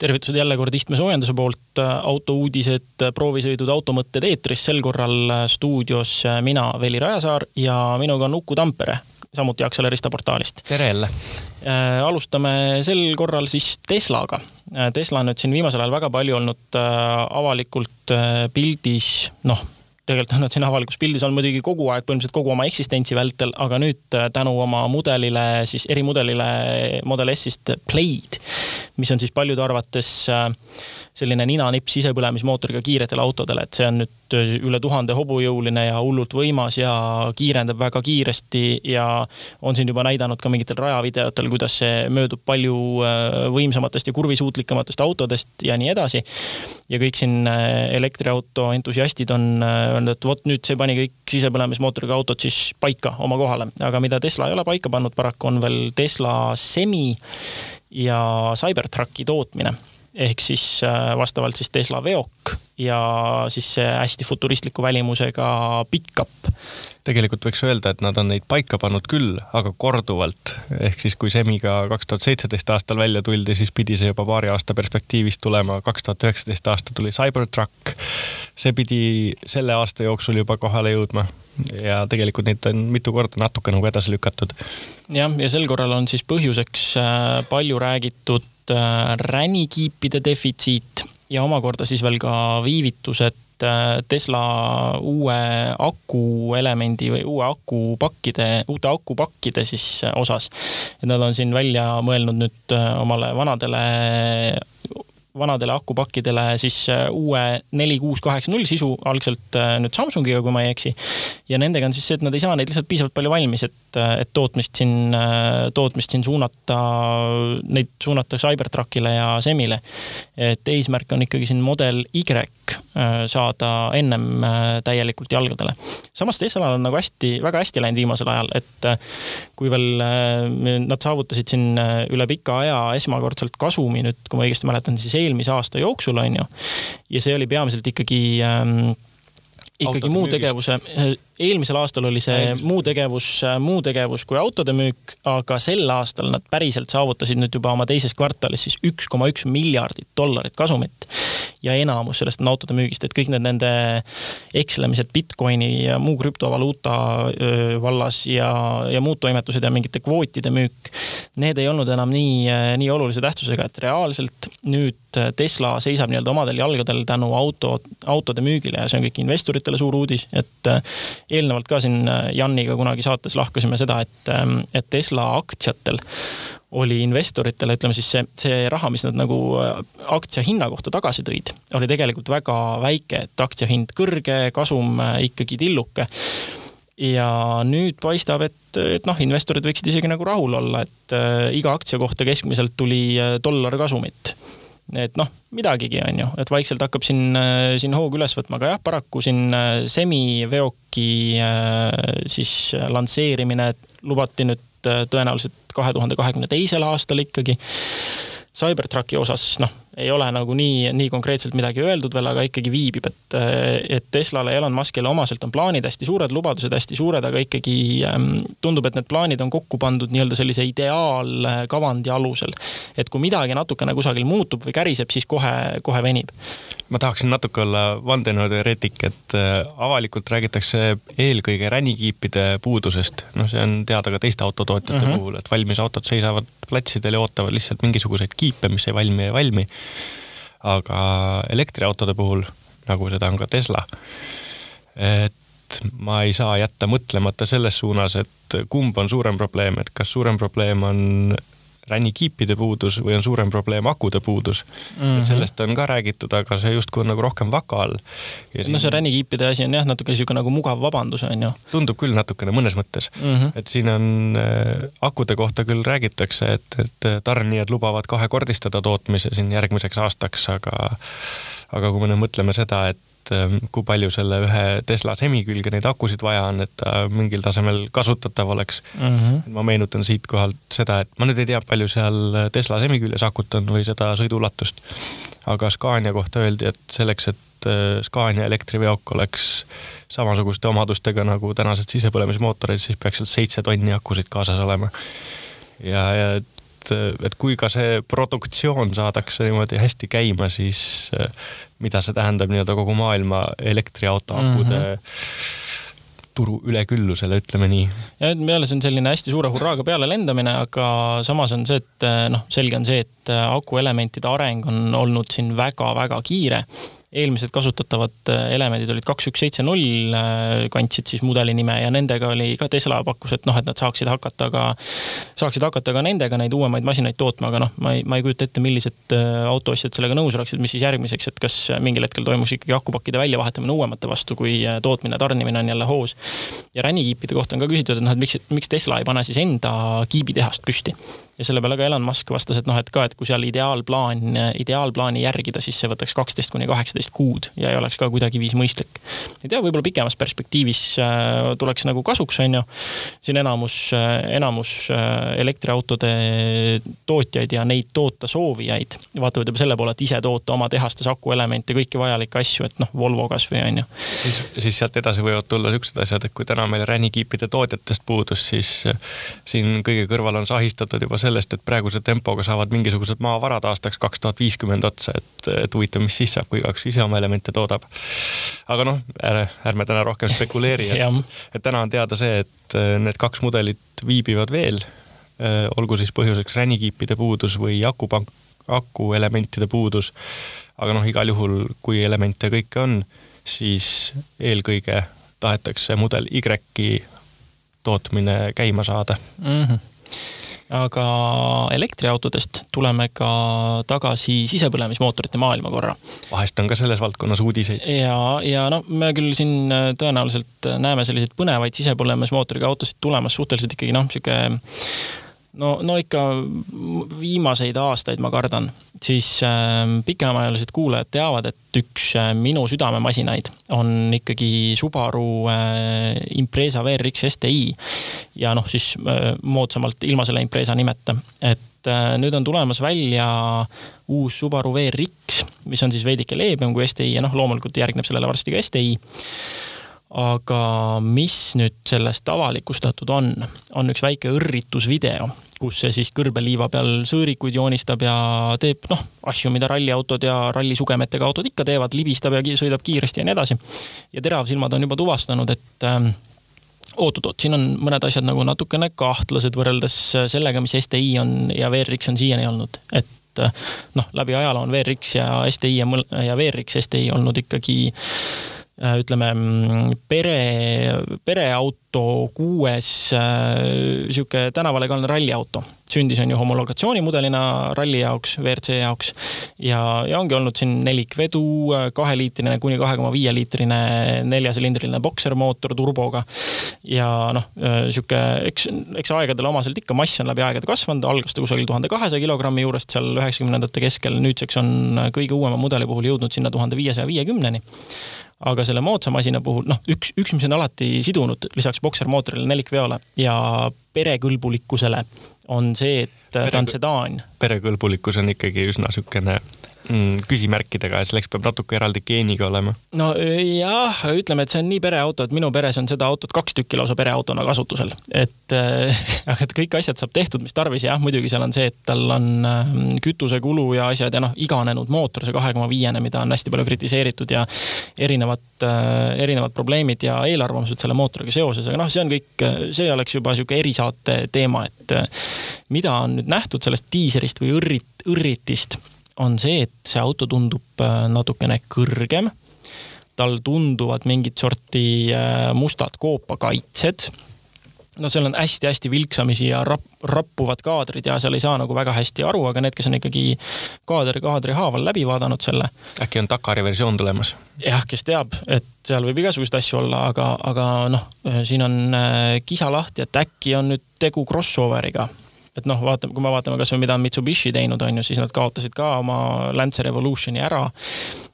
tervitused jälle kord istmesoojenduse poolt, autouudised, proovisõidud, automõtted eetris, sel korral stuudios mina, Veli Rajasaar ja minuga on Uku Tampere, samuti Accelerista portaalist. tere jälle äh,! alustame sel korral siis Teslaga. Tesla on nüüd siin viimasel ajal väga palju olnud äh, avalikult äh, pildis, noh tegelikult on nad siin avalikus pildis olnud muidugi kogu aeg, põhimõtteliselt kogu oma eksistentsi vältel, aga nüüd äh, tänu oma mudelile, siis erimudelile Model S-ist Plaid, mis on siis paljude arvates äh, selline ninanipp sisepõlemismootoriga kiiretele autodele, et see on nüüd äh, üle tuhande hobujõuline ja hullult võimas ja kiirendab väga kiiresti ja on siin juba näidanud ka mingitel rajavideotel, kuidas see möödub palju äh, võimsamatest ja kurvisuutlikamatest autodest ja nii edasi. ja kõik siin äh, elektriauto entusiastid on öelnud, et vot nüüd see pani kõik sisepõlemismootoriga autod siis paika oma kohale, aga mida Tesla ei ole paika pannud paraku, on veel Tesla Semi ja Cybertrucki tootmine ehk siis äh, vastavalt siis Tesla veok ja siis see hästi futuristliku välimusega pickup. tegelikult võiks öelda, et nad on neid paika pannud küll, aga korduvalt. ehk siis, kui Semiga kaks tuhat seitseteist aastal välja tuldi, siis pidi see juba paari aasta perspektiivis tulema. kaks tuhat üheksateist aasta tuli Cybertruck. see pidi selle aasta jooksul juba kohale jõudma ja tegelikult neid on mitu korda natuke nagu edasi lükatud. jah, ja sel korral on siis põhjuseks äh, palju räägitud Äh, ränikiipide defitsiit ja omakorda siis veel ka viivitused äh, Tesla uue akuelemendi või uue akupakkide, uute akupakkide siis äh, osas. et nad on siin välja mõelnud nüüd omale vanadele vanadele akupakkidele siis äh, uue neli kuus kaheksa null sisu algselt äh, nüüd Samsungiga, kui ma ei eksi. ja nendega on siis see, et nad ei saa neid lihtsalt piisavalt palju valmis, et, äh, et tootmist siin, tootmist siin suunata, neid suunata Cybertruckile ja Semile. et eesmärk on ikkagi siin Model Y saada ennem täielikult jalgadele. samas Teslal on nagu hästi, väga hästi läinud viimasel ajal, et kui veel nad saavutasid siin üle pika aja esmakordselt kasumi nüüd, kui ma õigesti mäletan, siis eelmise aasta jooksul, on ju. ja see oli peamiselt ikkagi ähm, ikkagi muu tegevuse, eelmisel aastal oli see Eelmisel. muu tegevus, muu tegevus kui autode müük, aga sel aastal nad päriselt saavutasid nüüd juba oma teises kvartalis siis üks koma üks miljardit dollarit kasumit. ja enamus sellest on autode müügist, et kõik need nende ekslemised Bitcoini ja muu krüptovaluuta vallas ja, ja muud toimetused ja mingite kvootide müük, need ei olnud enam nii, nii olulise tähtsusega, et reaalselt nüüd Tesla seisab nii-öelda omadel jalgadel tänu auto, autode müügile ja see on kõik investoritele suur uudis, et eelnevalt ka siin äh, Janiga kunagi saates lahkasime seda, et, ähm, et Tesla aktsiatel oli investoritele, ütleme siis see, see raha, mis nad nagu äh, aktsia hinna kohta tagasi tõid, oli tegelikult väga väike, et aktsia hind kõrge, kasum äh, ikkagi tilluke. ja nüüd paistab, et, et noh, investorid võiksid isegi nagu rahul olla, et äh, iga aktsia kohta keskmiselt tuli dollar kasumit et noh, midagigi on ju, et vaikselt hakkab siin, äh, siin hoogu üles võtma, aga jah, paraku siin äh, semiveoki äh, siis lansseerimine lubati nüüd tõenäoliselt kahe tuhande kahekümne teisel aastal ikkagi. Cybertrucki osas noh, ei ole nagu nii, nii konkreetselt midagi öeldud veel, aga ikkagi viibib, et, et Teslale ja Elon Muskile omaselt on plaanid hästi suured, lubadused hästi suured, aga ikkagi ähm, tundub, et need plaanid on kokku pandud nii-öelda sellise ideaalkavandi alusel. et kui midagi natukene kusagil muutub või käriseb, siis kohe, kohe venib ma tahaksin natuke olla vandenõuteoreetik, et äh, avalikult räägitakse eelkõige ränikiipide puudusest. noh, see on teada ka teiste autotootjate mm -hmm. puhul, et valmis autod seisavad platsidel ja ootavad lihtsalt mingisuguseid kiipe, mis ei valmi ja ei valmi. Aga elektriautode puhul, nagu seda on ka Tesla, et ma ei saa jätta mõtlemata selles suunas, et kumb on suurem probleem, et kas suurem probleem on ränikiipide puudus või on suurem probleem akude puudus mm. -hmm. sellest on ka räägitud, aga see justkui on nagu rohkem vaka all. Siin... no see ränikiipide asi on jah, natuke niisugune nagu mugav vabandus, on ju. tundub küll natukene mõnes mõttes mm, -hmm. et siin on äh, akude kohta küll räägitakse, et, et tarnijad lubavad kahekordistada tootmise siin järgmiseks aastaks, aga aga kui me nüüd mõtleme seda, et et ähm, kui palju selle ühe Tesla semi külge neid akusid vaja on, et ta mingil tasemel kasutatav oleks mm. -hmm. ma meenutan siitkohalt seda, et ma nüüd ei tea, palju seal Tesla semi küljes akut on või seda sõiduulatust. aga Scania kohta öeldi, et selleks, et äh, Scania elektriveok oleks samasuguste omadustega nagu tänased sisepõlemismootorid, siis peaks seal seitse tonni akusid kaasas olema. ja, ja et, et kui ka see produktsioon saadakse niimoodi hästi käima, siis mida see tähendab nii-öelda kogu maailma elektriautoakude mm -hmm turu üleküllusele, ütleme nii. ja peale see on selline hästi suure hurraaga peale lendamine, aga samas on see, et noh, selge on see, et akuelementide areng on olnud siin väga-väga kiire eelmised kasutatavad äh, elemendid olid kaks, üks, seitse, null, äh, kandsid siis mudeli nime ja nendega oli ka Tesla pakkus, et noh, et nad saaksid hakata ka, saaksid hakata ka nendega neid uuemaid masinaid tootma, aga noh, ma ei, ma ei kujuta ette, millised äh, autoostjad sellega nõus oleksid, mis siis järgmiseks, et kas mingil hetkel toimus ikkagi akupakkide väljavahetamine uuemate vastu, kui tootmine, tarnimine on jälle hoos. ja ränikiipide kohta on ka küsitud, et noh, et miks, miks Tesla ei pane siis enda kiibitehast püsti ja selle peale ka Elon Musk vastas, et noh, et ka, et kui seal ideaalplaan, ideaalplaani järgida, siis see võtaks kaksteist kuni kaheksateist kuud ja ei oleks ka kuidagiviisi mõistlik. ei tea, võib-olla pikemas perspektiivis äh, tuleks nagu kasuks, on ju. siin enamus, äh, enamus äh, elektriautode tootjaid ja neid toota soovijaid vaatavad juba selle poole, et ise toota oma tehastes akuelemente, kõiki vajalikke asju, et noh, Volvo kasvõi on ju. siis, siis sealt edasi võivad tulla siuksed asjad, et kui täna meil ränikiipide tootjatest puudus, siis siin kõige kõrval on sahistatud juba see, sellest, et praeguse tempoga saavad mingisugused maavarad aastaks kaks tuhat viiskümmend otsa, et, et huvitav, mis siis saab, kui igaüks ise oma elemente toodab. aga noh, ärme täna rohkem spekuleeri, et, et täna on teada see, et äh, need kaks mudelit viibivad veel. Äh, olgu siis põhjuseks ränikiipide puudus või akupank, akuelementide puudus. aga noh, igal juhul, kui elemente kõike on, siis eelkõige tahetakse mudel Y-i tootmine käima saada mm. -hmm aga elektriautodest tuleme ka tagasi sisepõlemismootorite maailmakorra. vahest on ka selles valdkonnas uudiseid. ja, ja no me küll siin äh, tõenäoliselt näeme selliseid põnevaid sisepõlemismootoriga autosid tulemas suhteliselt ikkagi noh, sihuke no, no ikka viimaseid aastaid ma kardan, siis äh, pikemaajalised kuulajad teavad, et üks äh, minu südamemasinaid on ikkagi Subaru äh, Impreza VRX STi. ja noh, siis äh, moodsamalt ilma selle Impreza nimeta, et äh, nüüd on tulemas välja uus Subaru VRX, mis on siis veidike leebem kui STi ja noh, loomulikult järgneb sellele varsti ka STi aga mis nüüd sellest avalikustatud on, on üks väike õrritusvideo, kus see siis kõrbeliiva peal sõõrikuid joonistab ja teeb noh, asju, mida ralliautod ja rallisugemetega autod ikka teevad, libistab ja sõidab kiiresti ja nii edasi. ja teravsilmad on juba tuvastanud, et ähm, oot-oot-oot, siin on mõned asjad nagu natukene kahtlased võrreldes sellega, mis STi on ja VRX on siiani olnud, et noh, läbi ajaloo on VRX ja STi ja, ja VRX STi olnud ikkagi Äh, ütleme, mm, pere, pereauto kuues äh, sihuke tänavalegaalne ralliauto. sündis on ju homologatsioonimudelina ralli jaoks, WRC jaoks ja, ja ongi olnud siin nelikvedu, kaheliitrine kuni kahe koma viie liitrine neljasilindriline boksermootor turboga. ja noh, äh, sihuke, eks, eks aegadele omaselt ikka mass on läbi aegade kasvanud, algas ta kusagil tuhande kahesaja kilogrammi juurest seal üheksakümnendate keskel, nüüdseks on kõige uuema mudeli puhul jõudnud sinna tuhande viiesaja viiekümneni aga selle moodsa masina puhul noh, üks, üks, mis on alati sidunud lisaks boksermootorile, nelikveole ja perekõlbulikkusele on see, et Pere, ta on sedaan. perekõlbulikkus on ikkagi üsna niisugune mm, küsimärkidega ja selleks peab natuke eraldi geeniga olema. no jah, ütleme, et see on nii pereauto, et minu peres on seda autot kaks tükki lausa pereautona kasutusel. et äh,, et kõik asjad saab tehtud, mis tarvis, jah, muidugi seal on see, et tal on äh, kütusekulu ja asjad ja noh, iganenud mootor, see kahe koma viiene, mida on hästi palju kritiseeritud ja erinevad äh,, erinevad probleemid ja eelarvamused selle mootoriga seoses, aga noh, see on kõik, see oleks juba sihuke erisaate teema, et äh, mida on nüüd nähtud sellest diiserist või õrrit, õrritist on see, et see auto tundub äh, natukene kõrgem. tal tunduvad mingit sorti äh, mustad koopakaitsed. no seal on hästi-hästi vilksamisi ja rap-, rappuvad kaadrid ja seal ei saa nagu väga hästi aru, aga need, kes on ikkagi kaader kaadri haaval läbi vaadanud selle. äkki on Dakari versioon tulemas? jah, kes teab, et seal võib igasuguseid asju olla, aga, aga noh, siin on äh, kisa lahti, et äkki on nüüd tegu crossoveriga et noh, vaatame, kui me vaatame kasvõi mida on Mitsubishi teinud, on ju, siis nad kaotasid ka oma Lancer Evolutioni ära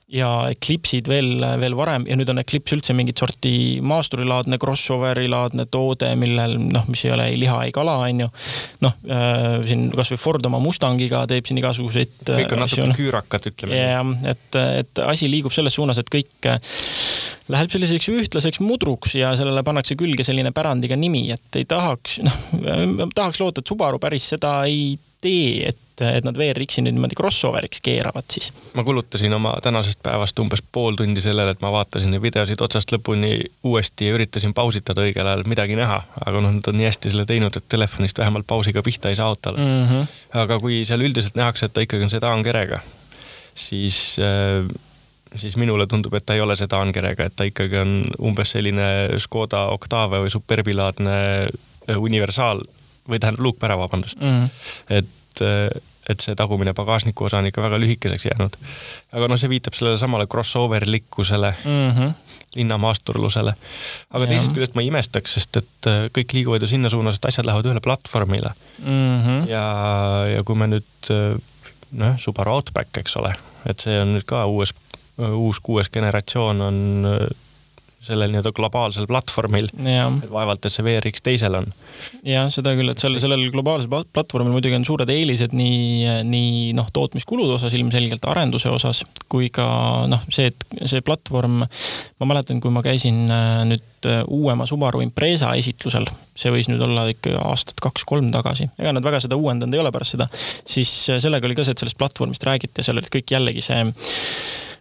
ja Eclipse'id veel, veel varem ja nüüd on Eclipse üldse mingit sorti maasturilaadne, crossoveri laadne toode, millel noh, mis ei ole ei liha, ei kala, on ju. noh äh,, siin kasvõi Ford oma Mustangiga teeb siin igasuguseid. kõik on natuke noh. küürakad, ütleme. jah, et, et asi liigub selles suunas, et kõik äh, läheb selliseks ühtlaseks mudruks ja sellele pannakse külge selline pärandiga nimi, et ei tahaks, noh, tahaks loota, et Subaru päris seda ei tee, et et nad VRX-i nüüd niimoodi crossover'iks keeravad siis? ma kulutasin oma tänasest päevast umbes pool tundi sellele, et ma vaatasin neid videosid otsast lõpuni uuesti ja üritasin pausitada õigel ajal midagi näha, aga noh, nad on nii hästi selle teinud, et telefonist vähemalt pausiga pihta ei saa autole mm. -hmm. aga kui seal üldiselt nähakse, et ta ikkagi on sedaankerega, siis äh, siis minule tundub, et ta ei ole sedaankerega, et ta ikkagi on umbes selline Škoda Octave või Superbi-laadne äh, universaal või tähendab luukpära, vabandust mm. -hmm. et et, et see tagumine pagasniku osa on ikka väga lühikeseks jäänud. aga noh, see viitab sellele samale crossover-likkusele mm, -hmm. linnamaasturlusele. aga teisest küljest ma ei imestaks, sest et äh, kõik liiguvad ju sinna suunas, et asjad lähevad ühele platvormile mm. -hmm. ja, ja kui me nüüd äh, noh, Subaru Outback, eks ole, et see on nüüd ka uues, uus kuues generatsioon on äh, sellel nii-öelda globaalsel platvormil. vaevalt, et see VRX teisel on. jah, seda küll, et seal sellel globaalsel platvormil muidugi on suured eelised nii, nii noh, tootmiskulude osas ilmselgelt, arenduse osas, kui ka noh, see, et see platvorm, ma mäletan, kui ma käisin äh, nüüd äh, uuema Subaru Impreza esitlusel, see võis nüüd olla ikka aastat kaks-kolm tagasi, ega nad väga seda uuendanud ei ole pärast seda, siis äh, sellega oli ka see, et sellest platvormist räägiti ja seal olid kõik jällegi see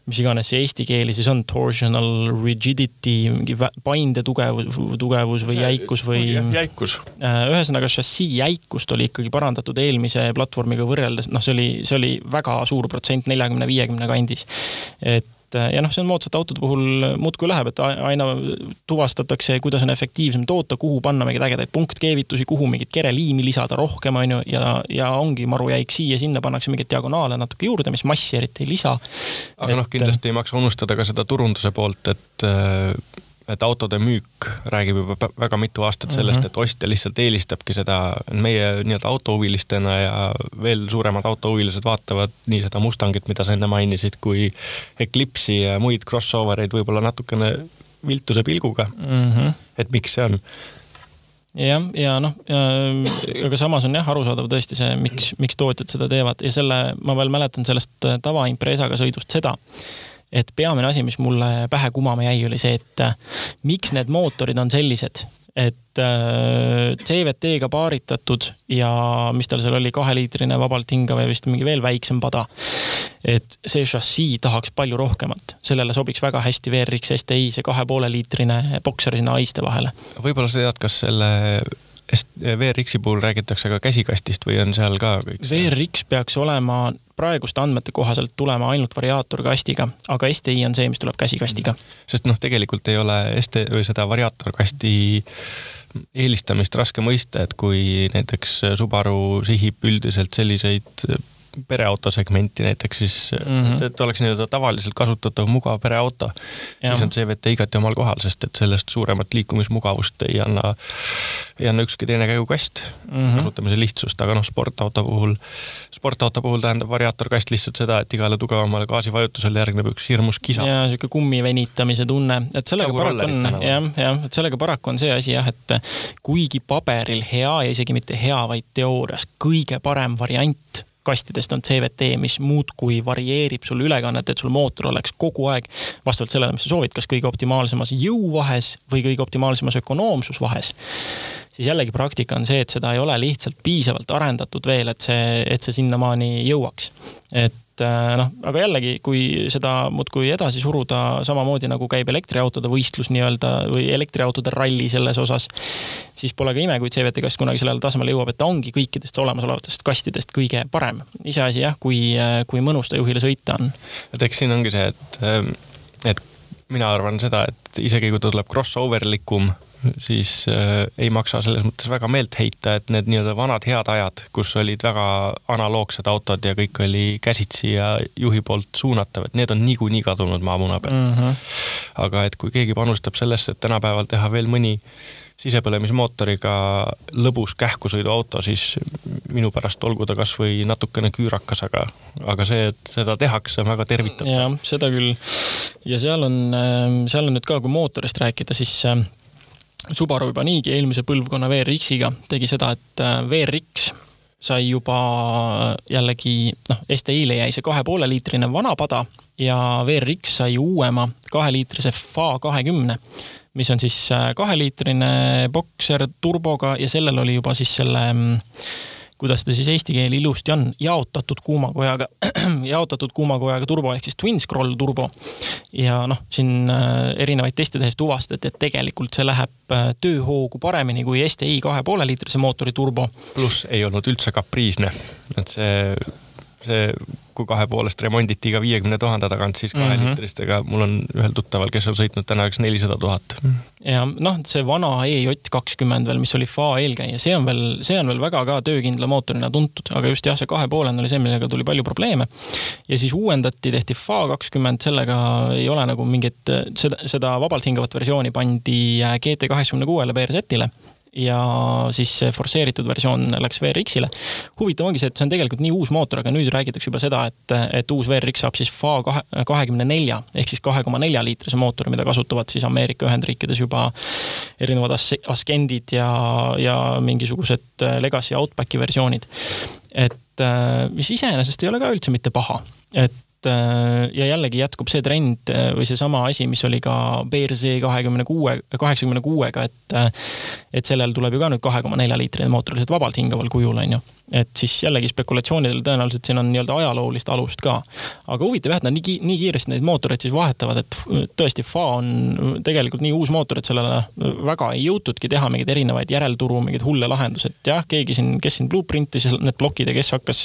mis iganes see eesti keeli siis on, torsional rigidity, mingi painde tugevus, tugevus või jäikus või. jäikus. Äh, ühesõnaga šassii jäikust oli ikkagi parandatud eelmise platvormiga võrreldes, noh, see oli, see oli väga suur protsent, neljakümne, viiekümne kandis. et et ja noh, see on moodsate autode puhul muudkui läheb, et aina tuvastatakse, kuidas on efektiivsem toota, kuhu panna mingeid ägedaid punktkeevitusi, kuhu mingit kereliimi lisada rohkem, on ju, ja, ja ongi maru jäik siia-sinna, pannakse mingeid diagonaale natuke juurde, mis massi eriti ei lisa. aga noh, kindlasti ei maksa unustada ka seda turunduse poolt, et et autode müük räägib juba väga mitu aastat sellest mm, -hmm. et ostja lihtsalt eelistabki seda, meie nii-öelda autohuvilistena ja veel suuremad autohuvilised vaatavad nii seda Mustangit, mida sa enne mainisid, kui Eclipse'i ja muid crossover eid võib-olla natukene viltuse pilguga mm. -hmm. et miks see on jah, ja noh, aga samas on jah arusaadav tõesti see, miks, miks tootjad seda teevad ja selle ma veel mäletan sellest tavaimpresaga sõidust seda, et peamine asi, mis mulle pähe kumama jäi, oli see, et äh, miks need mootorid on sellised, et äh, CVT-ga paaritatud ja mis tal seal oli, kaheliitrine vabalt hingav ja vist mingi veel väiksem pada. et see šassii tahaks palju rohkemat, sellele sobiks väga hästi VRX STi, see kahe poole liitrine bokser sinna haiste vahele. võib-olla sa tead, kas selle VRX-i puhul räägitakse ka käsikastist või on seal ka kõik? VRX peaks olema praeguste andmete kohaselt tulema ainult variaatorkastiga, aga STi on see, mis tuleb käsikastiga. sest noh, tegelikult ei ole ST või seda variaatorkasti eelistamist raske mõista, et kui näiteks Subaru sihib üldiselt selliseid pereauto segmenti näiteks, siis mm -hmm. et oleks nii-öelda tavaliselt kasutatav mugav pereauto, siis on CVT igati omal kohal, sest et sellest suuremat liikumismugavust ei anna, ei anna ükski teine käigukast mm -hmm. kasutamise lihtsust, aga noh, sportauto puhul, sportauto puhul tähendab variaatorkast lihtsalt seda, et igale tugevamale gaasivajutusele järgneb üks hirmus kisa. ja sihuke kummi venitamise tunne, et sellega nagu paraku on jah, jah, et sellega paraku on see asi jah, et kuigi paberil hea ja isegi mitte hea, vaid teoorias kõige parem variant kastidest on CVT, mis muudkui varieerib sul ülekannet, et sul mootor oleks kogu aeg vastavalt sellele, mis sa soovid, kas kõige optimaalsemas jõuvahes või kõige optimaalsemas ökonoomsusvahes siis jällegi praktika on see, et seda ei ole lihtsalt piisavalt arendatud veel, et see, et see sinnamaani jõuaks. et et äh, noh, aga jällegi, kui seda muudkui edasi suruda, samamoodi nagu käib elektriautode võistlus nii-öelda või elektriautode ralli selles osas, siis pole ka ime, kui CVT kast kunagi sellele tasemele jõuab, et ta ongi kõikidest olemasolevatest kastidest kõige parem. iseasi jah, kui, kui mõnus ta juhile sõita on. et eks siin ongi see, et, et mina arvan seda, et isegi kui ta tuleb crossover likum siis äh, ei maksa selles mõttes väga meelt heita, et need nii-öelda vanad head ajad, kus olid väga analoogsed autod ja kõik oli käsitsi ja juhi poolt suunatav, et need on niikuinii kadunud maamuna pealt mm. -hmm. aga et kui keegi panustab sellesse, et tänapäeval teha veel mõni sisepõlemismootoriga lõbus kähkusõiduauto, siis minu pärast olgu ta kasvõi natukene küürakas, aga, aga see, et seda tehakse, on väga tervitatav. jah, seda küll. ja seal on, äh, seal on nüüd ka, kui mootorist rääkida, siis äh, Subaru juba niigi eelmise põlvkonna VRX-iga tegi seda, et äh, VRX sai juba äh, jällegi, noh, STI-le jäi see kahe poole liitrine vana pada ja VRX sai uuema kaheliitrise FA kahekümne, mis on siis äh, kaheliitrine bokser turboga ja sellel oli juba siis selle mm, kuidas ta siis eesti keel ilusti on, jaotatud kuumakojaga, jaotatud kuumakojaga turbo ehk siis twin scroll turbo. ja noh, siin äh, erinevaid teste tehes tuvastati, et tegelikult see läheb äh, tööhoogu paremini kui STi kahe poole liitrise mootori turbo. pluss ei olnud üldse kapriisne, et see see, kui kahe poolest remonditi iga viiekümne tuhande tagant, siis kaheliitristega mm -hmm. mul on ühel tuttaval, kes on sõitnud tänaseks nelisada tuhat. ja noh, see vana EJ kakskümmend veel, mis oli FA eelkäija, see on veel, see on veel väga ka töökindla mootorina tuntud, aga just jah, see kahepoolene oli see, millega tuli palju probleeme. ja siis uuendati, tehti FA kakskümmend, sellega ei ole nagu mingit, seda, seda vabalt hingavat versiooni pandi GT kaheksakümne kuuele BRZ-ile ja siis see forsseeritud versioon läks VRX-ile. huvitav ongi see, et see on tegelikult nii uus mootor, aga nüüd räägitakse juba seda, et, et uus VRX saab siis FA kahe, kahekümne nelja ehk siis kahe koma nelja liitrise mootori, mida kasutavad siis Ameerika Ühendriikides juba erinevad as-, Ascendid ja, ja mingisugused Legacy Outbacki versioonid. et mis iseenesest ei ole ka üldse mitte paha, et Äh, ja jällegi jätkub see trend äh, või seesama asi, mis oli ka BRZ kahekümne kuue, kaheksakümne kuuega, et äh, et sellel tuleb ju ka nüüd kahe koma nelja liitrine mootor lihtsalt vabalt hingaval kujul, on ju et siis jällegi spekulatsioonidel tõenäoliselt siin on nii-öelda ajaloolist alust ka. aga huvitav jah, et nad nii, nii kiiresti neid mootoreid siis vahetavad, et tõesti, FA on tegelikult nii uus mootor, et sellele väga ei jõutudki teha mingeid erinevaid järelturu mingeid hulle lahendusi, et jah, keegi siin, kes siin blueprintis need plokid ja kes hakkas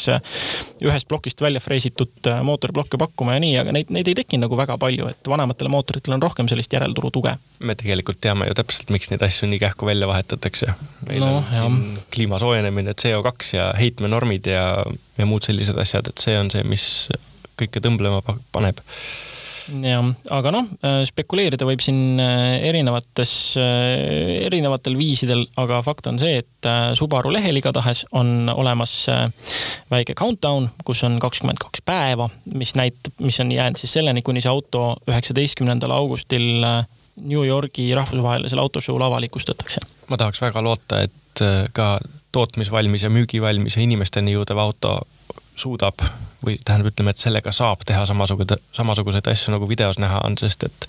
ühest plokist välja freesitud mootoriplokke pakkuma ja nii, aga neid, neid ei tekkinud nagu väga palju, et vanematel mootoritel on rohkem sellist järelturu tuge. me tegelikult teame ju täpselt, miks neid asju nii kähku välja vahetatakse. meil no, on siin kliima soojenemine, CO2 ja heitmenormid ja, ja muud sellised asjad, et see on see, mis kõike tõmblema paneb jah, aga noh, äh, spekuleerida võib siin äh, erinevates, äh, erinevatel viisidel, aga fakt on see, et Subaru lehel igatahes on olemas väike countdown, kus on kakskümmend kaks päeva, mis näitab, mis on jäänud siis selleni, kuni see auto üheksateistkümnendal augustil New Yorgi rahvusvahelisel autoshow'l avalikustatakse. ma tahaks väga loota, et ka tootmisvalmis ja müügivalmis ja inimesteni jõudev auto suudab või tähendab, ütleme, et sellega saab teha samasuguseid, samasuguseid asju nagu videos näha on, sest et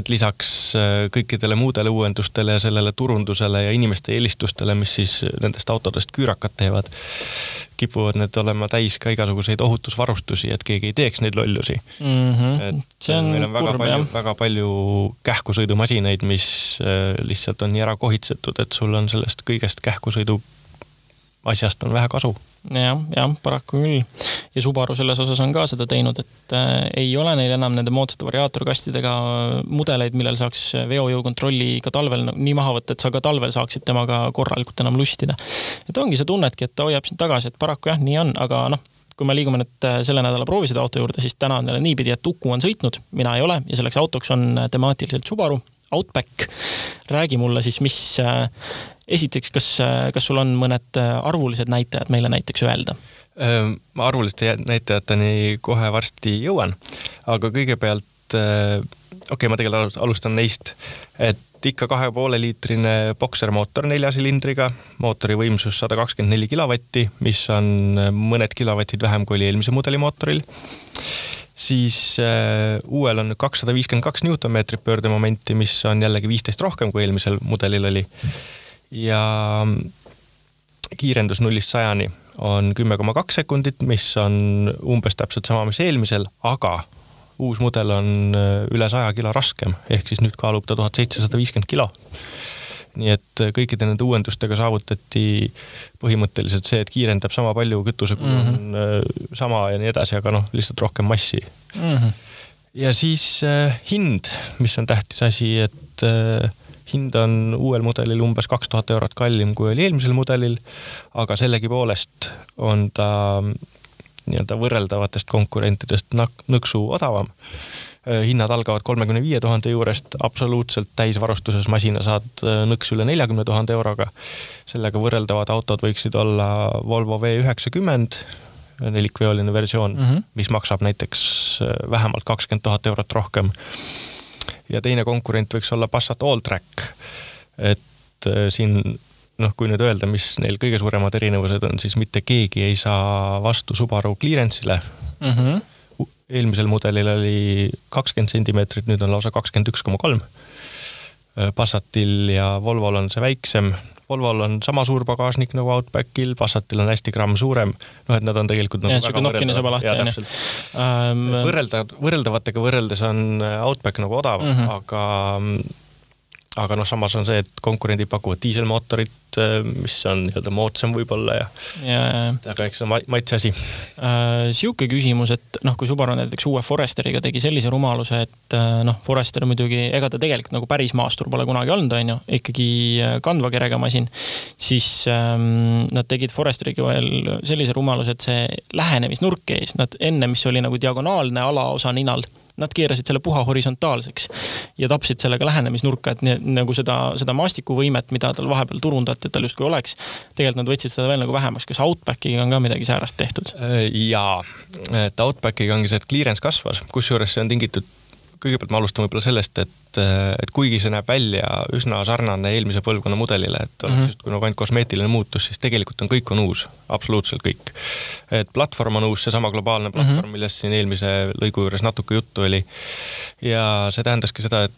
et lisaks äh, kõikidele muudele uuendustele ja sellele turundusele ja inimeste eelistustele, mis siis nendest autodest küürakad teevad, kipuvad need olema täis ka igasuguseid ohutusvarustusi, et keegi ei teeks neid lollusi mm. -hmm. et on meil on väga kurb, palju, väga palju kähkusõidumasinaid, mis äh, lihtsalt on nii ära kohitsetud, et sul on sellest kõigest kähkusõidu asjast on vähe kasu jah, jah, paraku küll. ja Subaru selles osas on ka seda teinud, et äh, ei ole neil enam nende moodsate variaatorkastidega mudeleid, millel saaks veojõu kontrolli ka talvel nii maha võtta, et sa ka talvel saaksid temaga korralikult enam lustida. et ongi, sa tunnedki, et ta hoiab sind tagasi, et paraku jah, nii on, aga noh kui me liigume nüüd äh, selle nädala proovisõidu auto juurde, siis täna on jälle niipidi, et Uku on sõitnud, mina ei ole ja selleks autoks on äh, temaatiliselt Subaru Outback. räägi mulle siis, mis äh, esiteks, kas, kas sul on mõned arvulised näitajad meile näiteks öelda? ma arvuliste näitajateni kohe varsti jõuan, aga kõigepealt okei okay,, ma tegelikult alustan neist, et ikka kahe poole liitrine boksermootor nelja silindriga, mootori võimsus sada kakskümmend neli kilovatti, mis on mõned kilovatid vähem kui oli eelmise mudeli mootoril. Siis äh, uuel on kakssada viiskümmend kaks Newtonmeetrit pöördemomenti, mis on jällegi viisteist rohkem kui eelmisel mudelil oli. ja kiirendus nullist sajani on kümme koma kaks sekundit, mis on umbes täpselt sama, mis eelmisel, aga uus mudel on äh, üle saja kilo raskem, ehk siis nüüd kaalub ta tuhat seitsesada viiskümmend kilo. Nii et äh, kõikide nende uuendustega saavutati põhimõtteliselt see, et kiirendab sama palju, kütusekulu mm -hmm. on äh, sama ja nii edasi, aga noh, lihtsalt rohkem massi mm. -hmm. ja siis äh, hind, mis on tähtis asi, et äh, hind on uuel mudelil umbes kaks tuhat eurot kallim, kui oli eelmisel mudelil, aga sellegipoolest on ta nii-öelda võrreldavatest konkurentidest nõksu odavam. Äh, hinnad algavad kolmekümne viie tuhande juurest, absoluutselt täisvarustuses masina saad äh, nõks üle neljakümne tuhande euroga. sellega võrreldavad autod võiksid olla Volvo V üheksakümmend, nelikveoline versioon mm, -hmm. mis maksab näiteks äh, vähemalt kakskümmend tuhat eurot rohkem. ja teine konkurent võiks olla Passat Alltrack. et siin noh, kui nüüd öelda, mis neil kõige suuremad erinevused on, siis mitte keegi ei saa vastu Subaru clearance'ile mm. -hmm. Eelmisel mudelil oli kakskümmend sentimeetrit, nüüd on lausa kakskümmend üks koma kolm. Passatil ja Volvol on see väiksem, Volvol on sama suur pagasnik nagu Outbackil, Passatil on hästi gramm suurem, noh et nad on tegelikult nagu ja, väga nokkine saba lahti, on ju. võrrelda, võrreldavatega võrreldes on Outback nagu odavam mm, -hmm. aga aga noh, samas on see, et konkurendid pakuvad diiselmootorit, äh, mis on nii-öelda moodsam võib-olla ja, ja, ja. aga eks see on maitse asi äh,. sihuke küsimus, et noh, kui Subaru näiteks uue Foresteriga tegi sellise rumaluse, et äh, noh, Forester muidugi, ega ta tegelikult nagu päris maastur pole kunagi olnud, on ju, ikkagi äh, kandva kerega masin, siis ähm, nad tegid Foresteriga veel sellise rumaluse, et see lähenemisnurk ees, nad enne, mis oli nagu diagonaalne alaosa ninal nad keerasid selle puha horisontaalseks ja tapsid sellega lähenemisnurka, et nii, nagu seda, seda maastikuvõimet, mida tal vahepeal turundati, et tal justkui oleks, tegelikult nad võtsid seda veel nagu vähemaks. kas Outbackiga on ka midagi säärast tehtud? Äh, jaa, et Outbackiga ongi see, et clearance kasvas, kusjuures see on tingitud kõigepealt ma alustan võib-olla sellest, et, et kuigi see näeb välja üsna sarnane eelmise põlvkonna mudelile, et oleks mm -hmm. justkui nagu ainult kosmeetiline muutus, siis tegelikult on kõik on uus, absoluutselt kõik. et platvorm on uus, seesama globaalne platvorm mm, -hmm. millest siin eelmise lõigu juures natuke juttu oli. ja see tähendaski seda, et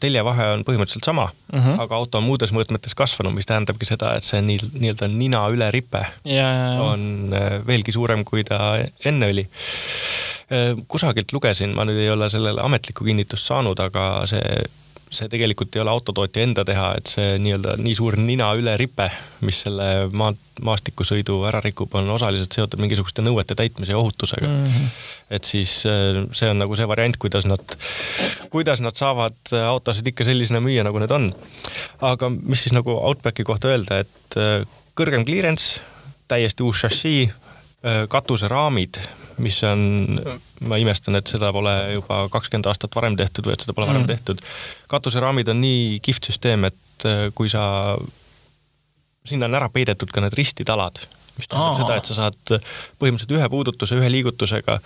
teljevahe on põhimõtteliselt sama mm, -hmm. aga auto on muudes mõõtmetes kasvanud, mis tähendabki seda, et see nii, nii-öelda nina üle ripe ja. on äh, veelgi suurem, kui ta enne oli Äh, kusagilt lugesin, ma nüüd ei ole sellele ametlikku kinnitust saanud, aga see, see tegelikult ei ole autotootja enda teha, et see nii-öelda nii suur nina üle ripe, mis selle maa, maastikusõidu ära rikub, on osaliselt seotud mingisuguste nõuete täitmise ja ohutusega mm. -hmm. et siis äh, see on nagu see variant, kuidas nad, kuidas nad saavad autosid ikka sellisena müüa, nagu need on. aga mis siis nagu Outbacki kohta öelda, et äh, kõrgem clearance, täiesti uus šassii, katuseraamid mis on, ma imestan, et seda pole juba kakskümmend aastat varem tehtud või et seda pole varem mm. tehtud. katuseraamid on nii kihvt süsteem, et äh, kui sa, sinna on ära peidetud ka need ristitalad, mis tähendab Aha. seda, et sa saad põhimõtteliselt ühe puudutuse, ühe liigutusega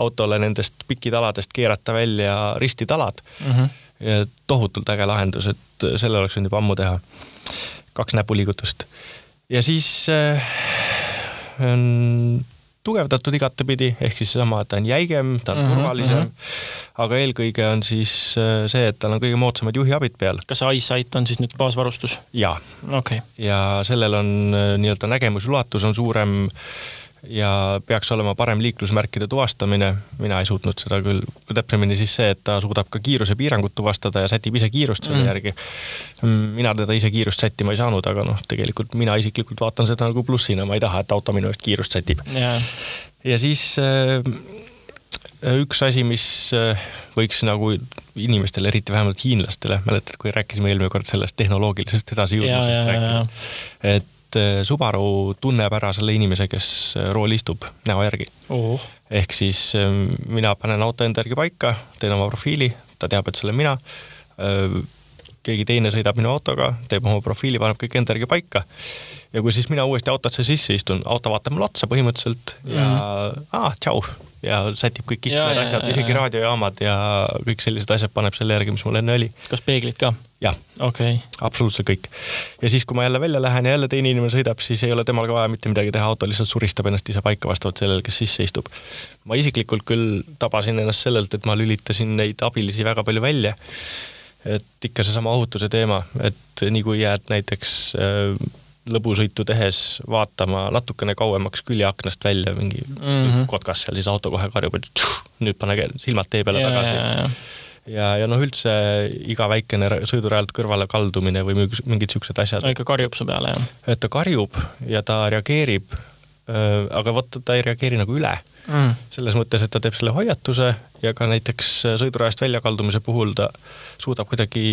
autole nendest pikitaladest keerata välja ristitalad mm. -hmm. ja tohutult äge lahendus, et selle oleks võinud juba ammu teha. kaks näpuliigutust. ja siis äh, on tugevdatud igatepidi, ehk siis seesama, et ta on jäigem, ta on mm -hmm, turvalisem mm, -hmm. aga eelkõige on siis äh, see, et tal on kõige moodsamad juhiabid peal. kas see EyeSight on siis nüüd baasvarustus? jaa okay.. ja sellel on äh, nii-öelda nägemusulatus on suurem ja peaks olema parem liiklusmärkide tuvastamine, mina ei suutnud seda küll, täpsemini siis see, et ta suudab ka kiirusepiirangut tuvastada ja sätib ise kiirust selle mm. järgi. mina teda ise kiirust sättima ei saanud, aga noh, tegelikult mina isiklikult vaatan seda nagu plussina, ma ei taha, et auto minu eest kiirust sätib. Yeah.. ja siis äh, üks asi, mis äh, võiks nagu inimestele, eriti vähemalt hiinlastele, mäletad, kui rääkisime eelmine kord sellest tehnoloogilisest edasijõudmisest rääkida, et et äh, Subaru tunneb ära selle inimese, kes äh, rooli istub näo järgi oh.. ehk siis ähm, mina panen auto enda järgi paika, teen oma profiili, ta teab, et see olen mina. Keegi teine sõidab minu autoga, teeb oma profiili, paneb kõik enda järgi paika. ja kui siis mina uuesti autosse sisse istun, auto vaatab mulle otsa põhimõtteliselt ja mm -hmm. aa, tšau ja sätib kõik istmed, asjad, isegi raadiojaamad ja kõik sellised asjad paneb selle järgi, mis mul enne oli. kas peeglid ka? jah okay., absoluutselt kõik. ja siis, kui ma jälle välja lähen ja jälle teine inimene sõidab, siis ei ole temal ka vaja mitte midagi teha, auto lihtsalt suristab ennast ise paika vastavalt sellele, kes sisse istub. ma isiklikult küll tabasin ennast sellelt, et ma lülitasin neid abilisi väga palju välja. et ikka seesama ohutuse teema, et nii kui jääd näiteks äh, lõbusõitu tehes vaatama natukene kauemaks küljeaknast välja mingi mm -hmm. kotkas seal, siis auto kohe karjub, et nüüd pane silmad tee peale yeah, tagasi. ja, ja, ja, ja noh, üldse iga väikene sõidurajalt kõrvale kaldumine või mingid siuksed asjad. no ikka karjub su peale, jah? et ta karjub ja ta reageerib aga vot ta ei reageeri nagu üle mm.. selles mõttes, et ta teeb selle hoiatuse ja ka näiteks sõidurajast väljakaldumise puhul ta suudab kuidagi